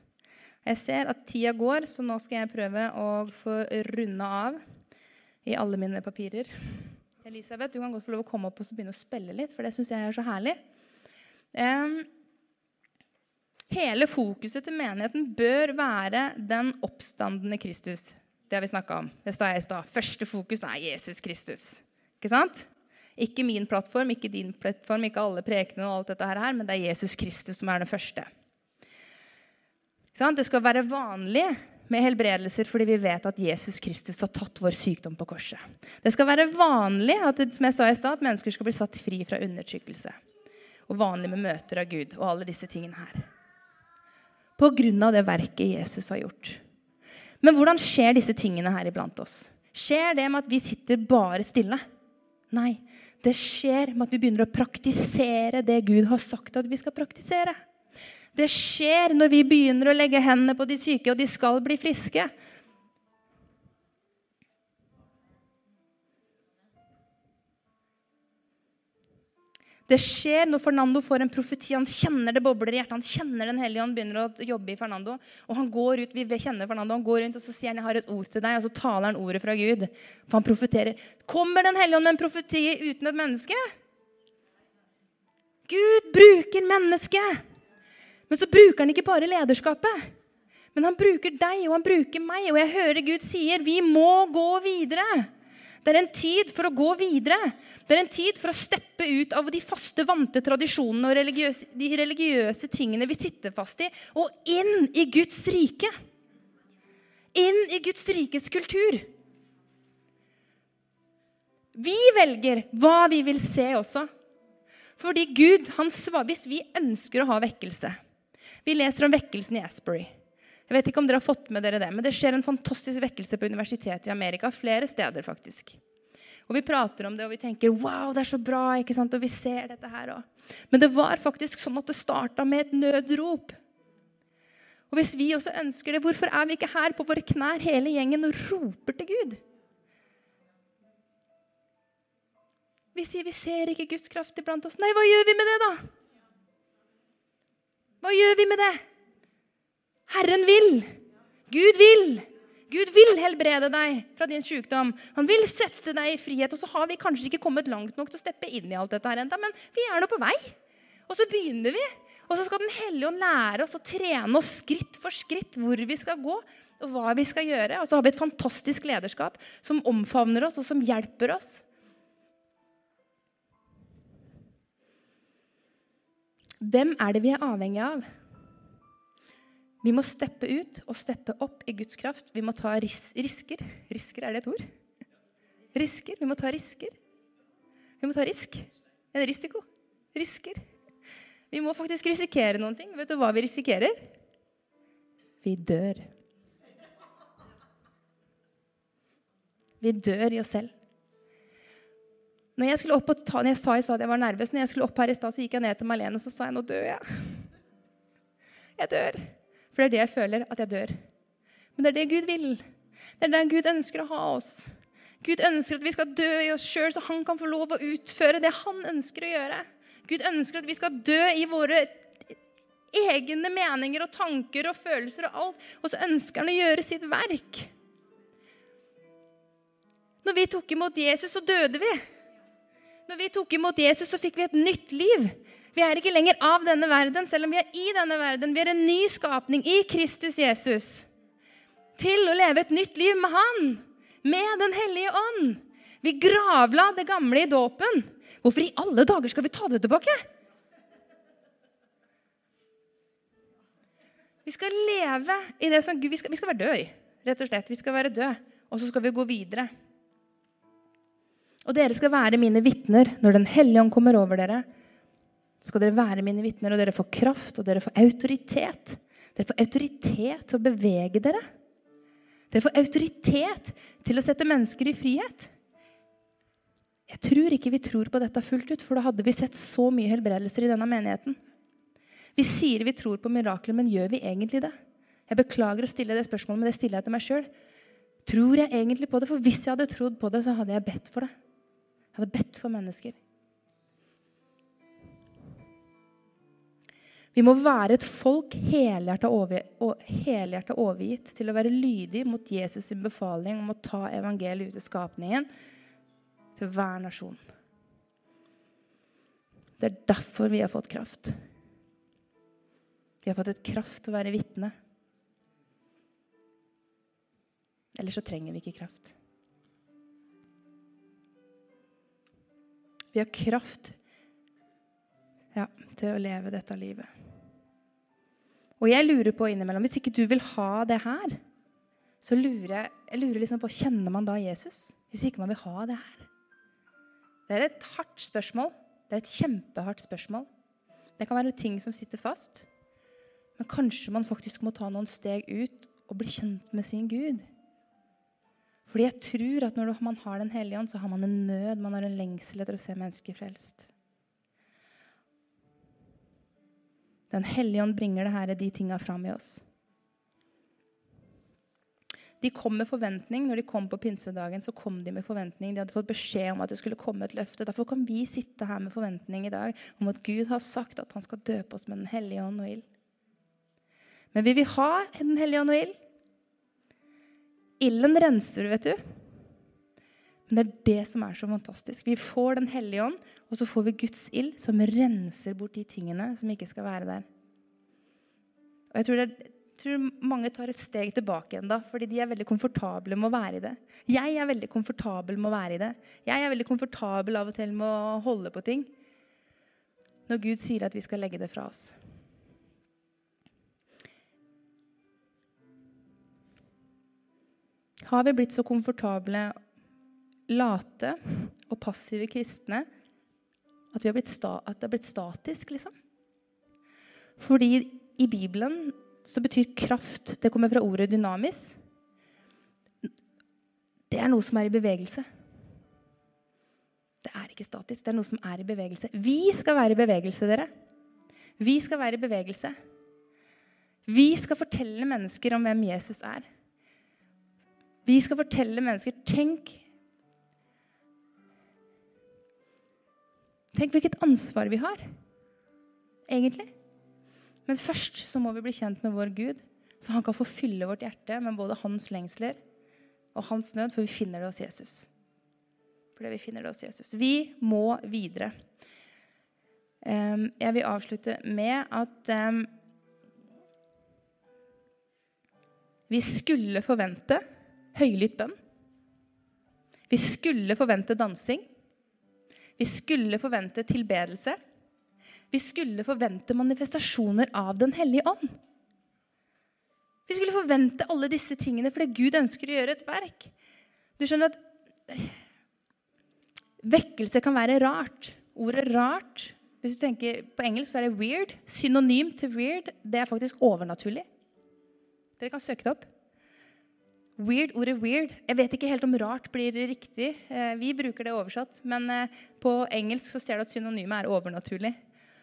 Jeg ser at tida går, så nå skal jeg prøve å få runde av i alle mine papirer. Elisabeth, du kan godt få lov å komme opp og begynne å spille litt, for det syns jeg er så herlig. Um, hele fokuset til menigheten bør være den oppstandende Kristus. Det har vi snakka om. Det jeg i stad. Første fokus er Jesus Kristus. Ikke sant? Ikke min plattform, ikke din plattform, ikke alle prekene, og alt dette her, men det er Jesus Kristus som er den første. Det skal være vanlig med helbredelser fordi vi vet at Jesus Kristus har tatt vår sykdom på korset. Det skal være vanlig at, som jeg sa i sted, at mennesker skal bli satt fri fra undertrykkelse. Og vanlig med møter av Gud og alle disse tingene her. Av det verket Jesus har gjort. Men hvordan skjer disse tingene her iblant oss? Skjer det med at vi sitter bare stille? Nei. Det skjer med at vi begynner å praktisere det Gud har sagt at vi skal praktisere. Det skjer når vi begynner å legge hendene på de syke, og de skal bli friske. Det skjer når Fernando får en profeti. Han kjenner det bobler i hjertet. Han kjenner Den hellige ånd begynner å jobbe i Fernando. Og han går ut, vi kjenner Fernando, han går rundt og så sier han, jeg har et ord til deg, og så taler han ordet fra Gud. For han profeterer. Kommer Den hellige ånd med en profeti uten et menneske? Gud bruker mennesket. Men så bruker han ikke bare lederskapet. Men han bruker deg, og han bruker meg. Og jeg hører Gud sier vi må gå videre. Det er en tid for å gå videre. Det er en tid for å steppe ut av de faste, vante tradisjonene og religiøse, de religiøse tingene vi sitter fast i, og inn i Guds rike. Inn i Guds rikes kultur. Vi velger hva vi vil se også. Fordi Gud, han svar, hvis vi ønsker å ha vekkelse vi leser om vekkelsen i Asbury. Jeg vet ikke om dere har fått med dere det, men det skjer en fantastisk vekkelse på universitetet i Amerika. Flere steder, faktisk. Og Vi prater om det, og vi tenker wow, det er så bra. ikke sant? Og vi ser dette her også. Men det var faktisk sånn at det starta med et nødrop. Og hvis vi også ønsker det, hvorfor er vi ikke her på våre knær hele gjengen og roper til Gud? Vi sier vi ser ikke Guds kraft iblant oss. Nei, hva gjør vi med det, da? Hva gjør vi med det? Herren vil. Gud vil. Gud vil helbrede deg fra din sykdom. Han vil sette deg i frihet. Og så har vi kanskje ikke kommet langt nok til å steppe inn i alt dette her enda, men vi er nå på vei. Og så begynner vi. Og så skal Den hellige ånd lære oss å trene oss skritt for skritt hvor vi skal gå, og hva vi skal gjøre. Og så har vi et fantastisk lederskap som omfavner oss, og som hjelper oss. Hvem er det vi er avhengig av? Vi må steppe ut og steppe opp i Guds kraft. Vi må ta ris risker. Risker, er det et ord? Risker. Vi må ta risker. Vi må ta risk. En risiko. Risker. Vi må faktisk risikere noen ting. Vet du hva vi risikerer? Vi dør. Vi dør i oss selv. Når jeg skulle opp og ta, når jeg sa i stad at jeg var nervøs, når jeg skulle opp her i stad, så gikk jeg ned til Malene og så sa jeg, nå dør jeg. Jeg dør. For det er det jeg føler, at jeg dør. Men det er det Gud vil. Det er det Gud ønsker å ha oss. Gud ønsker at vi skal dø i oss sjøl, så han kan få lov å utføre det han ønsker å gjøre. Gud ønsker at vi skal dø i våre egne meninger og tanker og følelser og alt. Og så ønsker han å gjøre sitt verk. Når vi tok imot Jesus, så døde vi. Når vi tok imot Jesus, så fikk vi et nytt liv. Vi er ikke lenger av denne verden, selv om vi er i denne verden. Vi er en ny skapning i Kristus Jesus. Til å leve et nytt liv med Han, med Den hellige ånd. Vi gravla det gamle i dåpen. Hvorfor i alle dager skal vi ta det tilbake? Vi skal leve i det som Gud Vi skal, vi skal være døde, rett og slett. Vi skal være døde, og så skal vi gå videre. Og dere skal være mine vitner når Den hellige ånd kommer over dere. Skal dere være mine vitner, og dere får kraft, og dere får autoritet. Dere får autoritet til å bevege dere. Dere får autoritet til å sette mennesker i frihet. Jeg tror ikke vi tror på dette fullt ut, for da hadde vi sett så mye helbredelser i denne menigheten. Vi sier vi tror på mirakler, men gjør vi egentlig det? Jeg beklager å stille det spørsmålet, men det stiller jeg til meg sjøl. Tror jeg egentlig på det? For hvis jeg hadde trodd på det, så hadde jeg bedt for det. Jeg hadde bedt for mennesker. Vi må være et folk helhjertet overgitt til å være lydig mot Jesus' sin befaling om å ta evangeliet ut i skapningen til hver nasjon. Det er derfor vi har fått kraft. Vi har fått et kraft til å være vitne. Eller så trenger vi ikke kraft. Vi har kraft ja, til å leve dette livet. Og jeg lurer på innimellom Hvis ikke du vil ha det her, så lurer jeg, lurer liksom på Kjenner man da Jesus? Hvis ikke man vil ha det her? Det er et hardt spørsmål. Det er et kjempehardt spørsmål. Det kan være ting som sitter fast. Men kanskje man faktisk må ta noen steg ut og bli kjent med sin Gud. Fordi jeg tror at når man har Den hellige ånd, så har man en nød, man har en lengsel etter å se mennesker frelst. Den hellige ånd bringer det her, de tinga fram i oss. De kom med forventning. Når de kom på pinsedagen, så kom de med forventning. De hadde fått beskjed om at det skulle komme et løfte. Derfor kan vi sitte her med forventning i dag om at Gud har sagt at han skal døpe oss med Den hellige ånd og ild. Men vil vi ha Den hellige ånd og ild? Ilden renser, vet du. Men det er det som er så fantastisk. Vi får Den hellige ånd, og så får vi Guds ild, som renser bort de tingene som ikke skal være der. Og jeg tror, det, jeg tror mange tar et steg tilbake da, fordi de er veldig komfortable med å være i det. Jeg er veldig komfortabel med å være i det. Jeg er veldig komfortabel av og til med å holde på ting. Når Gud sier at vi skal legge det fra oss. Har vi blitt så komfortable, late og passive kristne at, det har blitt statisk, liksom? Fordi i Bibelen så betyr kraft Det kommer fra ordet dynamis. Det er noe som er i bevegelse. Det er ikke statisk. Det er noe som er i bevegelse. Vi skal være i bevegelse, dere. Vi skal være i bevegelse. Vi skal fortelle mennesker om hvem Jesus er. Vi skal fortelle mennesker Tenk Tenk hvilket ansvar vi har, egentlig. Men først så må vi bli kjent med vår Gud, så han kan få fylle vårt hjerte med både hans lengsler og hans nød, for vi finner det hos Jesus. Fordi vi finner det hos Jesus. Vi må videre. Jeg vil avslutte med at vi skulle forvente høylytt bønn. Vi skulle forvente dansing. Vi skulle forvente tilbedelse. Vi skulle forvente manifestasjoner av Den hellige ånd. Vi skulle forvente alle disse tingene fordi Gud ønsker å gjøre et verk. Du skjønner at vekkelse kan være rart. Ordet 'rart' hvis du tenker På engelsk så er det 'weird'. Synonym til 'weird' det er faktisk overnaturlig. Dere kan søke det opp. Weird, ordet 'weird' Jeg vet ikke helt om 'rart' blir riktig. Eh, vi bruker det oversatt. Men eh, på engelsk så ser du at synonymet er overnaturlig.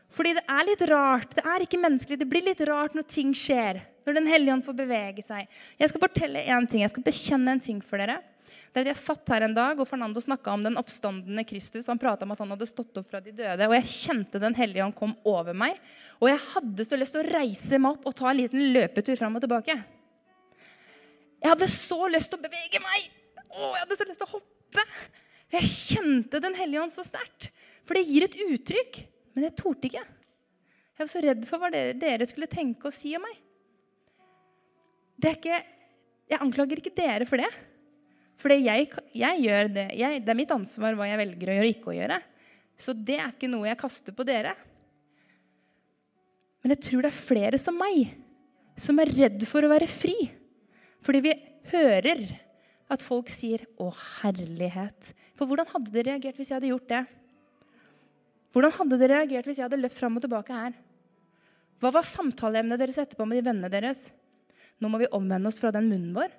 Fordi det er litt rart. Det er ikke menneskelig. Det blir litt rart når ting skjer. Når Den hellige ånd får bevege seg. Jeg skal fortelle en ting. Jeg skal bekjenne en ting for dere. Det er at Jeg satt her en dag, og Fernando snakka om den oppstandende Kristus. Han prata om at han hadde stått opp fra de døde. Og jeg kjente Den hellige ånd kom over meg. Og jeg hadde så lyst til å reise meg opp og ta en liten løpetur fram og tilbake. Jeg hadde så lyst til å bevege meg. Å, jeg hadde så lyst til å hoppe. For jeg kjente Den hellige ånd så sterkt. For det gir et uttrykk. Men jeg torde ikke. Jeg var så redd for hva dere skulle tenke og si om meg. Ikke, jeg anklager ikke dere for det. For jeg, jeg gjør det. Jeg, det er mitt ansvar hva jeg velger å gjøre og ikke å gjøre. Så det er ikke noe jeg kaster på dere. Men jeg tror det er flere som meg som er redd for å være fri. Fordi vi hører at folk sier 'Å, herlighet'. For hvordan hadde dere reagert hvis jeg hadde gjort det? Hvordan hadde dere reagert hvis jeg hadde løpt fram og tilbake her? Hva var samtaleemnet deres etterpå med de vennene deres? Nå må vi omvende oss fra den munnen vår.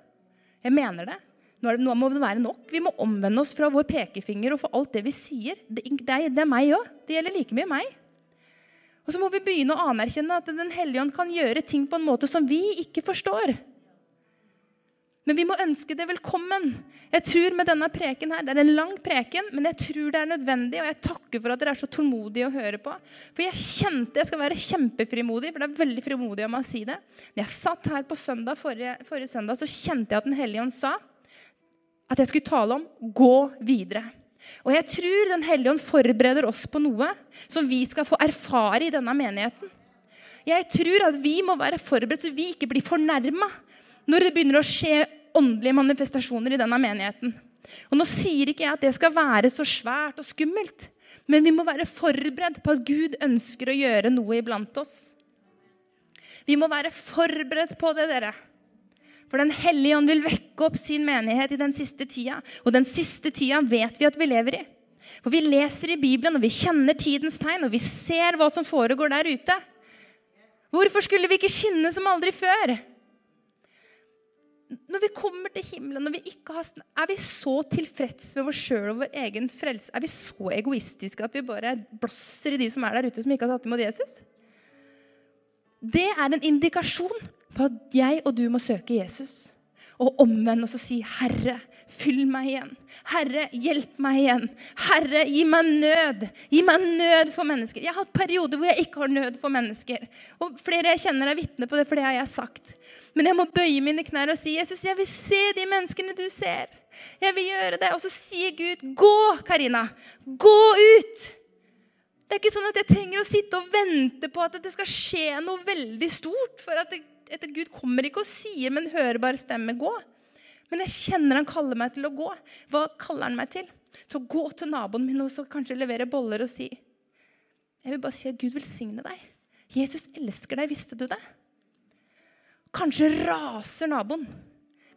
Jeg mener det. Nå, må det være nok. Vi må omvende oss fra vår pekefinger og for alt det vi sier. Det er, det er meg òg. Det gjelder like mye meg. Og så må vi begynne å anerkjenne at Den hellige ånd kan gjøre ting på en måte som vi ikke forstår. Men vi må ønske det velkommen. Jeg tror med denne preken her, Det er en lang preken, men jeg tror det er nødvendig. Og jeg takker for at dere er så tålmodige å høre på. For jeg kjente Jeg skal være kjempefrimodig, for det er veldig frimodig av meg å si det. Når jeg satt her på søndag, forrige, forrige søndag, så kjente jeg at Den hellige ånd sa at jeg skulle tale om 'gå videre'. Og jeg tror Den hellige ånd forbereder oss på noe som vi skal få erfare i denne menigheten. Jeg tror at vi må være forberedt så vi ikke blir fornærma når det begynner å skje åndelige manifestasjoner i denne menigheten. Og Nå sier ikke jeg at det skal være så svært og skummelt, men vi må være forberedt på at Gud ønsker å gjøre noe iblant oss. Vi må være forberedt på det, dere. For Den hellige ånd vil vekke opp sin menighet i den siste tida. Og den siste tida vet vi at vi lever i. For vi leser i Bibelen, og vi kjenner tidens tegn, og vi ser hva som foregår der ute. Hvorfor skulle vi ikke skinne som aldri før? Når vi kommer til himmelen, vi har, er vi så tilfreds med oss sjøl og vår egen frelse? Er vi så egoistiske at vi bare blåser i de som er der ute, som ikke har tatt imot Jesus? Det er en indikasjon på at jeg og du må søke Jesus. Og omvende oss og si, 'Herre, fyll meg igjen. Herre, hjelp meg igjen. Herre, gi meg nød. Gi meg nød for mennesker.' Jeg har hatt perioder hvor jeg ikke har nød for mennesker. Og flere jeg kjenner, er vitne på det, for det har jeg sagt. Men jeg må bøye mine knær og si, 'Jesus, jeg vil se de menneskene du ser.' Jeg vil gjøre det. Og så sier Gud, 'Gå, Karina. Gå ut.' Det er ikke sånn at jeg trenger å sitte og vente på at det skal skje noe veldig stort. For at, det, at Gud kommer ikke og sier med en hørbar stemme 'gå'. Men jeg kjenner han kaller meg til å gå. Hva kaller han meg til? Til å gå til naboen min og så kanskje levere boller og si Jeg vil bare si at Gud velsigne deg. Jesus elsker deg. Visste du det? Kanskje raser naboen.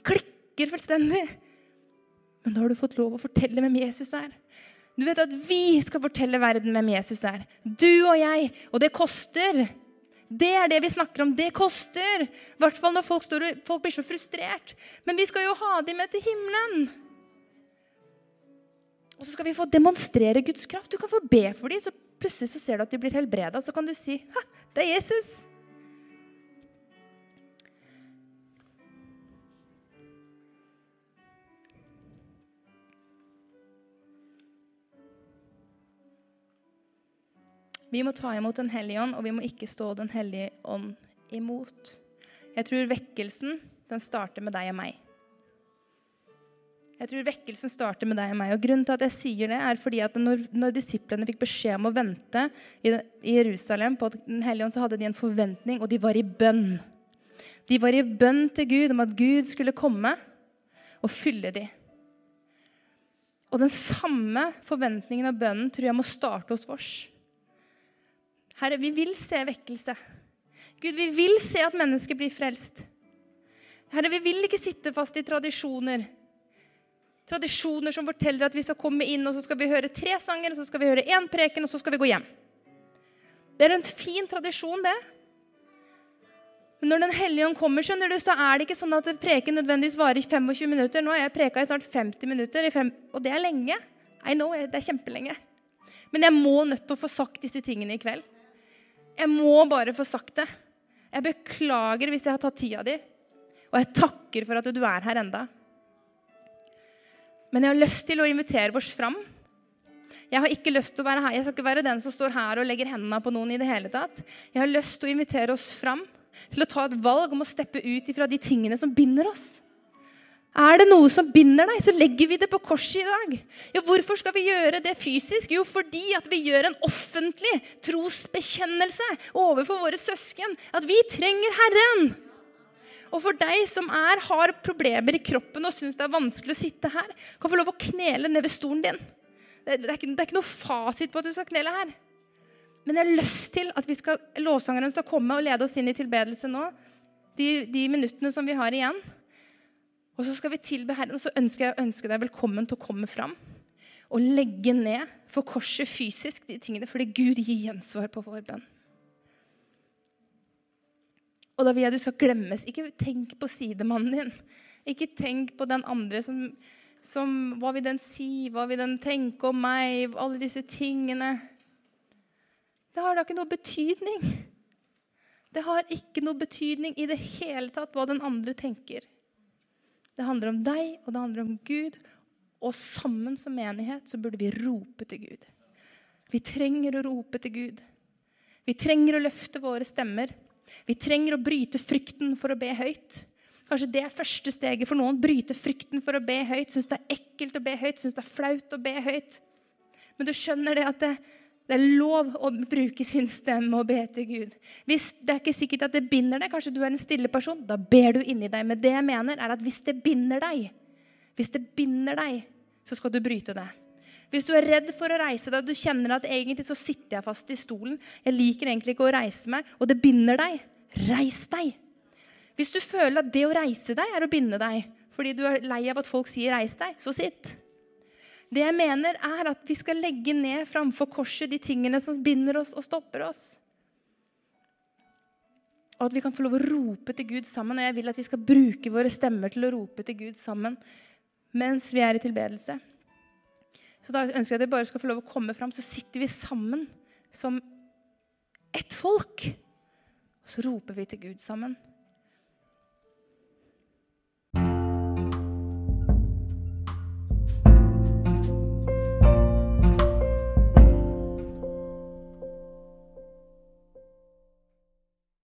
Klikker fullstendig. Men da har du fått lov å fortelle hvem Jesus er. Du vet at vi skal fortelle verden hvem Jesus er. Du og jeg. Og det koster. Det er det vi snakker om. Det koster. I hvert fall når folk, står, folk blir så frustrert. Men vi skal jo ha dem med til himmelen. Og så skal vi få demonstrere Guds kraft. Du kan få be for dem, så plutselig så ser du at de blir helbreda. Så kan du si ha, det er Jesus. Vi må ta imot Den hellige ånd, og vi må ikke stå Den hellige ånd imot. Jeg tror vekkelsen den starter med deg og meg. Jeg tror vekkelsen starter med deg og meg. Og Grunnen til at jeg sier det, er fordi at når, når disiplene fikk beskjed om å vente i, i Jerusalem på Den hellige ånd, så hadde de en forventning, og de var i bønn. De var i bønn til Gud om at Gud skulle komme og fylle dem. Og den samme forventningen av bønnen tror jeg må starte hos oss. Herre, vi vil se vekkelse. Gud, vi vil se at mennesker blir frelst. Herre, vi vil ikke sitte fast i tradisjoner. Tradisjoner som forteller at vi skal komme inn, og så skal vi høre tre sanger, og så skal vi høre én preken, og så skal vi gå hjem. Det er en fin tradisjon, det. Men når Den hellige ånd kommer, skjønner du, så er det ikke sånn at preken nødvendigvis varer i 25 minutter. Nå har jeg preka i snart 50 minutter, og det er lenge. I know, det er kjempelenge. Men jeg må nødt til å få sagt disse tingene i kveld. Jeg må bare få sagt det. Jeg beklager hvis jeg har tatt tida di. Og jeg takker for at du er her enda. Men jeg har lyst til å invitere oss fram. Jeg har ikke lyst til å være her. Jeg skal ikke være den som står her og legger hendene på noen. i det hele tatt. Jeg har lyst til å invitere oss fram til å ta et valg om å steppe ut ifra de tingene som binder oss. Er det noe som binder deg, så legger vi det på korset i dag. Ja, Hvorfor skal vi gjøre det fysisk? Jo, fordi at vi gjør en offentlig trosbekjennelse overfor våre søsken. At vi trenger Herren. Og for deg som er, har problemer i kroppen og syns det er vanskelig å sitte her, kan få lov å knele ned ved stolen din. Det er, ikke, det er ikke noe fasit på at du skal knele her. Men jeg har lyst til at vi skal, lovsangeren skal komme og lede oss inn i tilbedelse nå. De, de minuttene som vi har igjen. Og så skal vi tilbe Herren, og så ønsker jeg å ønske deg velkommen til å komme fram. Og legge ned for korset fysisk de tingene, fordi Gud gir gjensvar på vår bønn. Og da vil jeg du skal glemmes. Ikke tenk på sidemannen din. Ikke tenk på den andre som, som Hva vil den si? Hva vil den tenke om meg? Alle disse tingene. Det har da ikke noe betydning. Det har ikke noe betydning i det hele tatt hva den andre tenker. Det handler om deg, og det handler om Gud. Og sammen som menighet så burde vi rope til Gud. Vi trenger å rope til Gud. Vi trenger å løfte våre stemmer. Vi trenger å bryte frykten for å be høyt. Kanskje det er første steget for noen. Bryte frykten for å be høyt. Syns det er ekkelt å be høyt, syns det er flaut å be høyt. Men du skjønner det at det, det er lov å bruke sin stemme og be til Gud. Hvis Det er ikke sikkert at det binder deg. Kanskje du er en stille person. Da ber du inni deg. Men det jeg mener, er at hvis det binder deg, hvis det binder deg, så skal du bryte det. Hvis du er redd for å reise deg, og du kjenner at egentlig så sitter jeg fast i stolen, jeg liker egentlig ikke å reise meg, og det binder deg, reis deg. Hvis du føler at det å reise deg er å binde deg fordi du er lei av at folk sier 'reis deg', så sitt. Det jeg mener, er at vi skal legge ned framfor korset de tingene som binder oss og stopper oss. Og at vi kan få lov å rope til Gud sammen. Og jeg vil at vi skal bruke våre stemmer til å rope til Gud sammen mens vi er i tilbedelse. Så da ønsker jeg at dere bare skal få lov å komme fram. Så sitter vi sammen som ett folk. Og så roper vi til Gud sammen.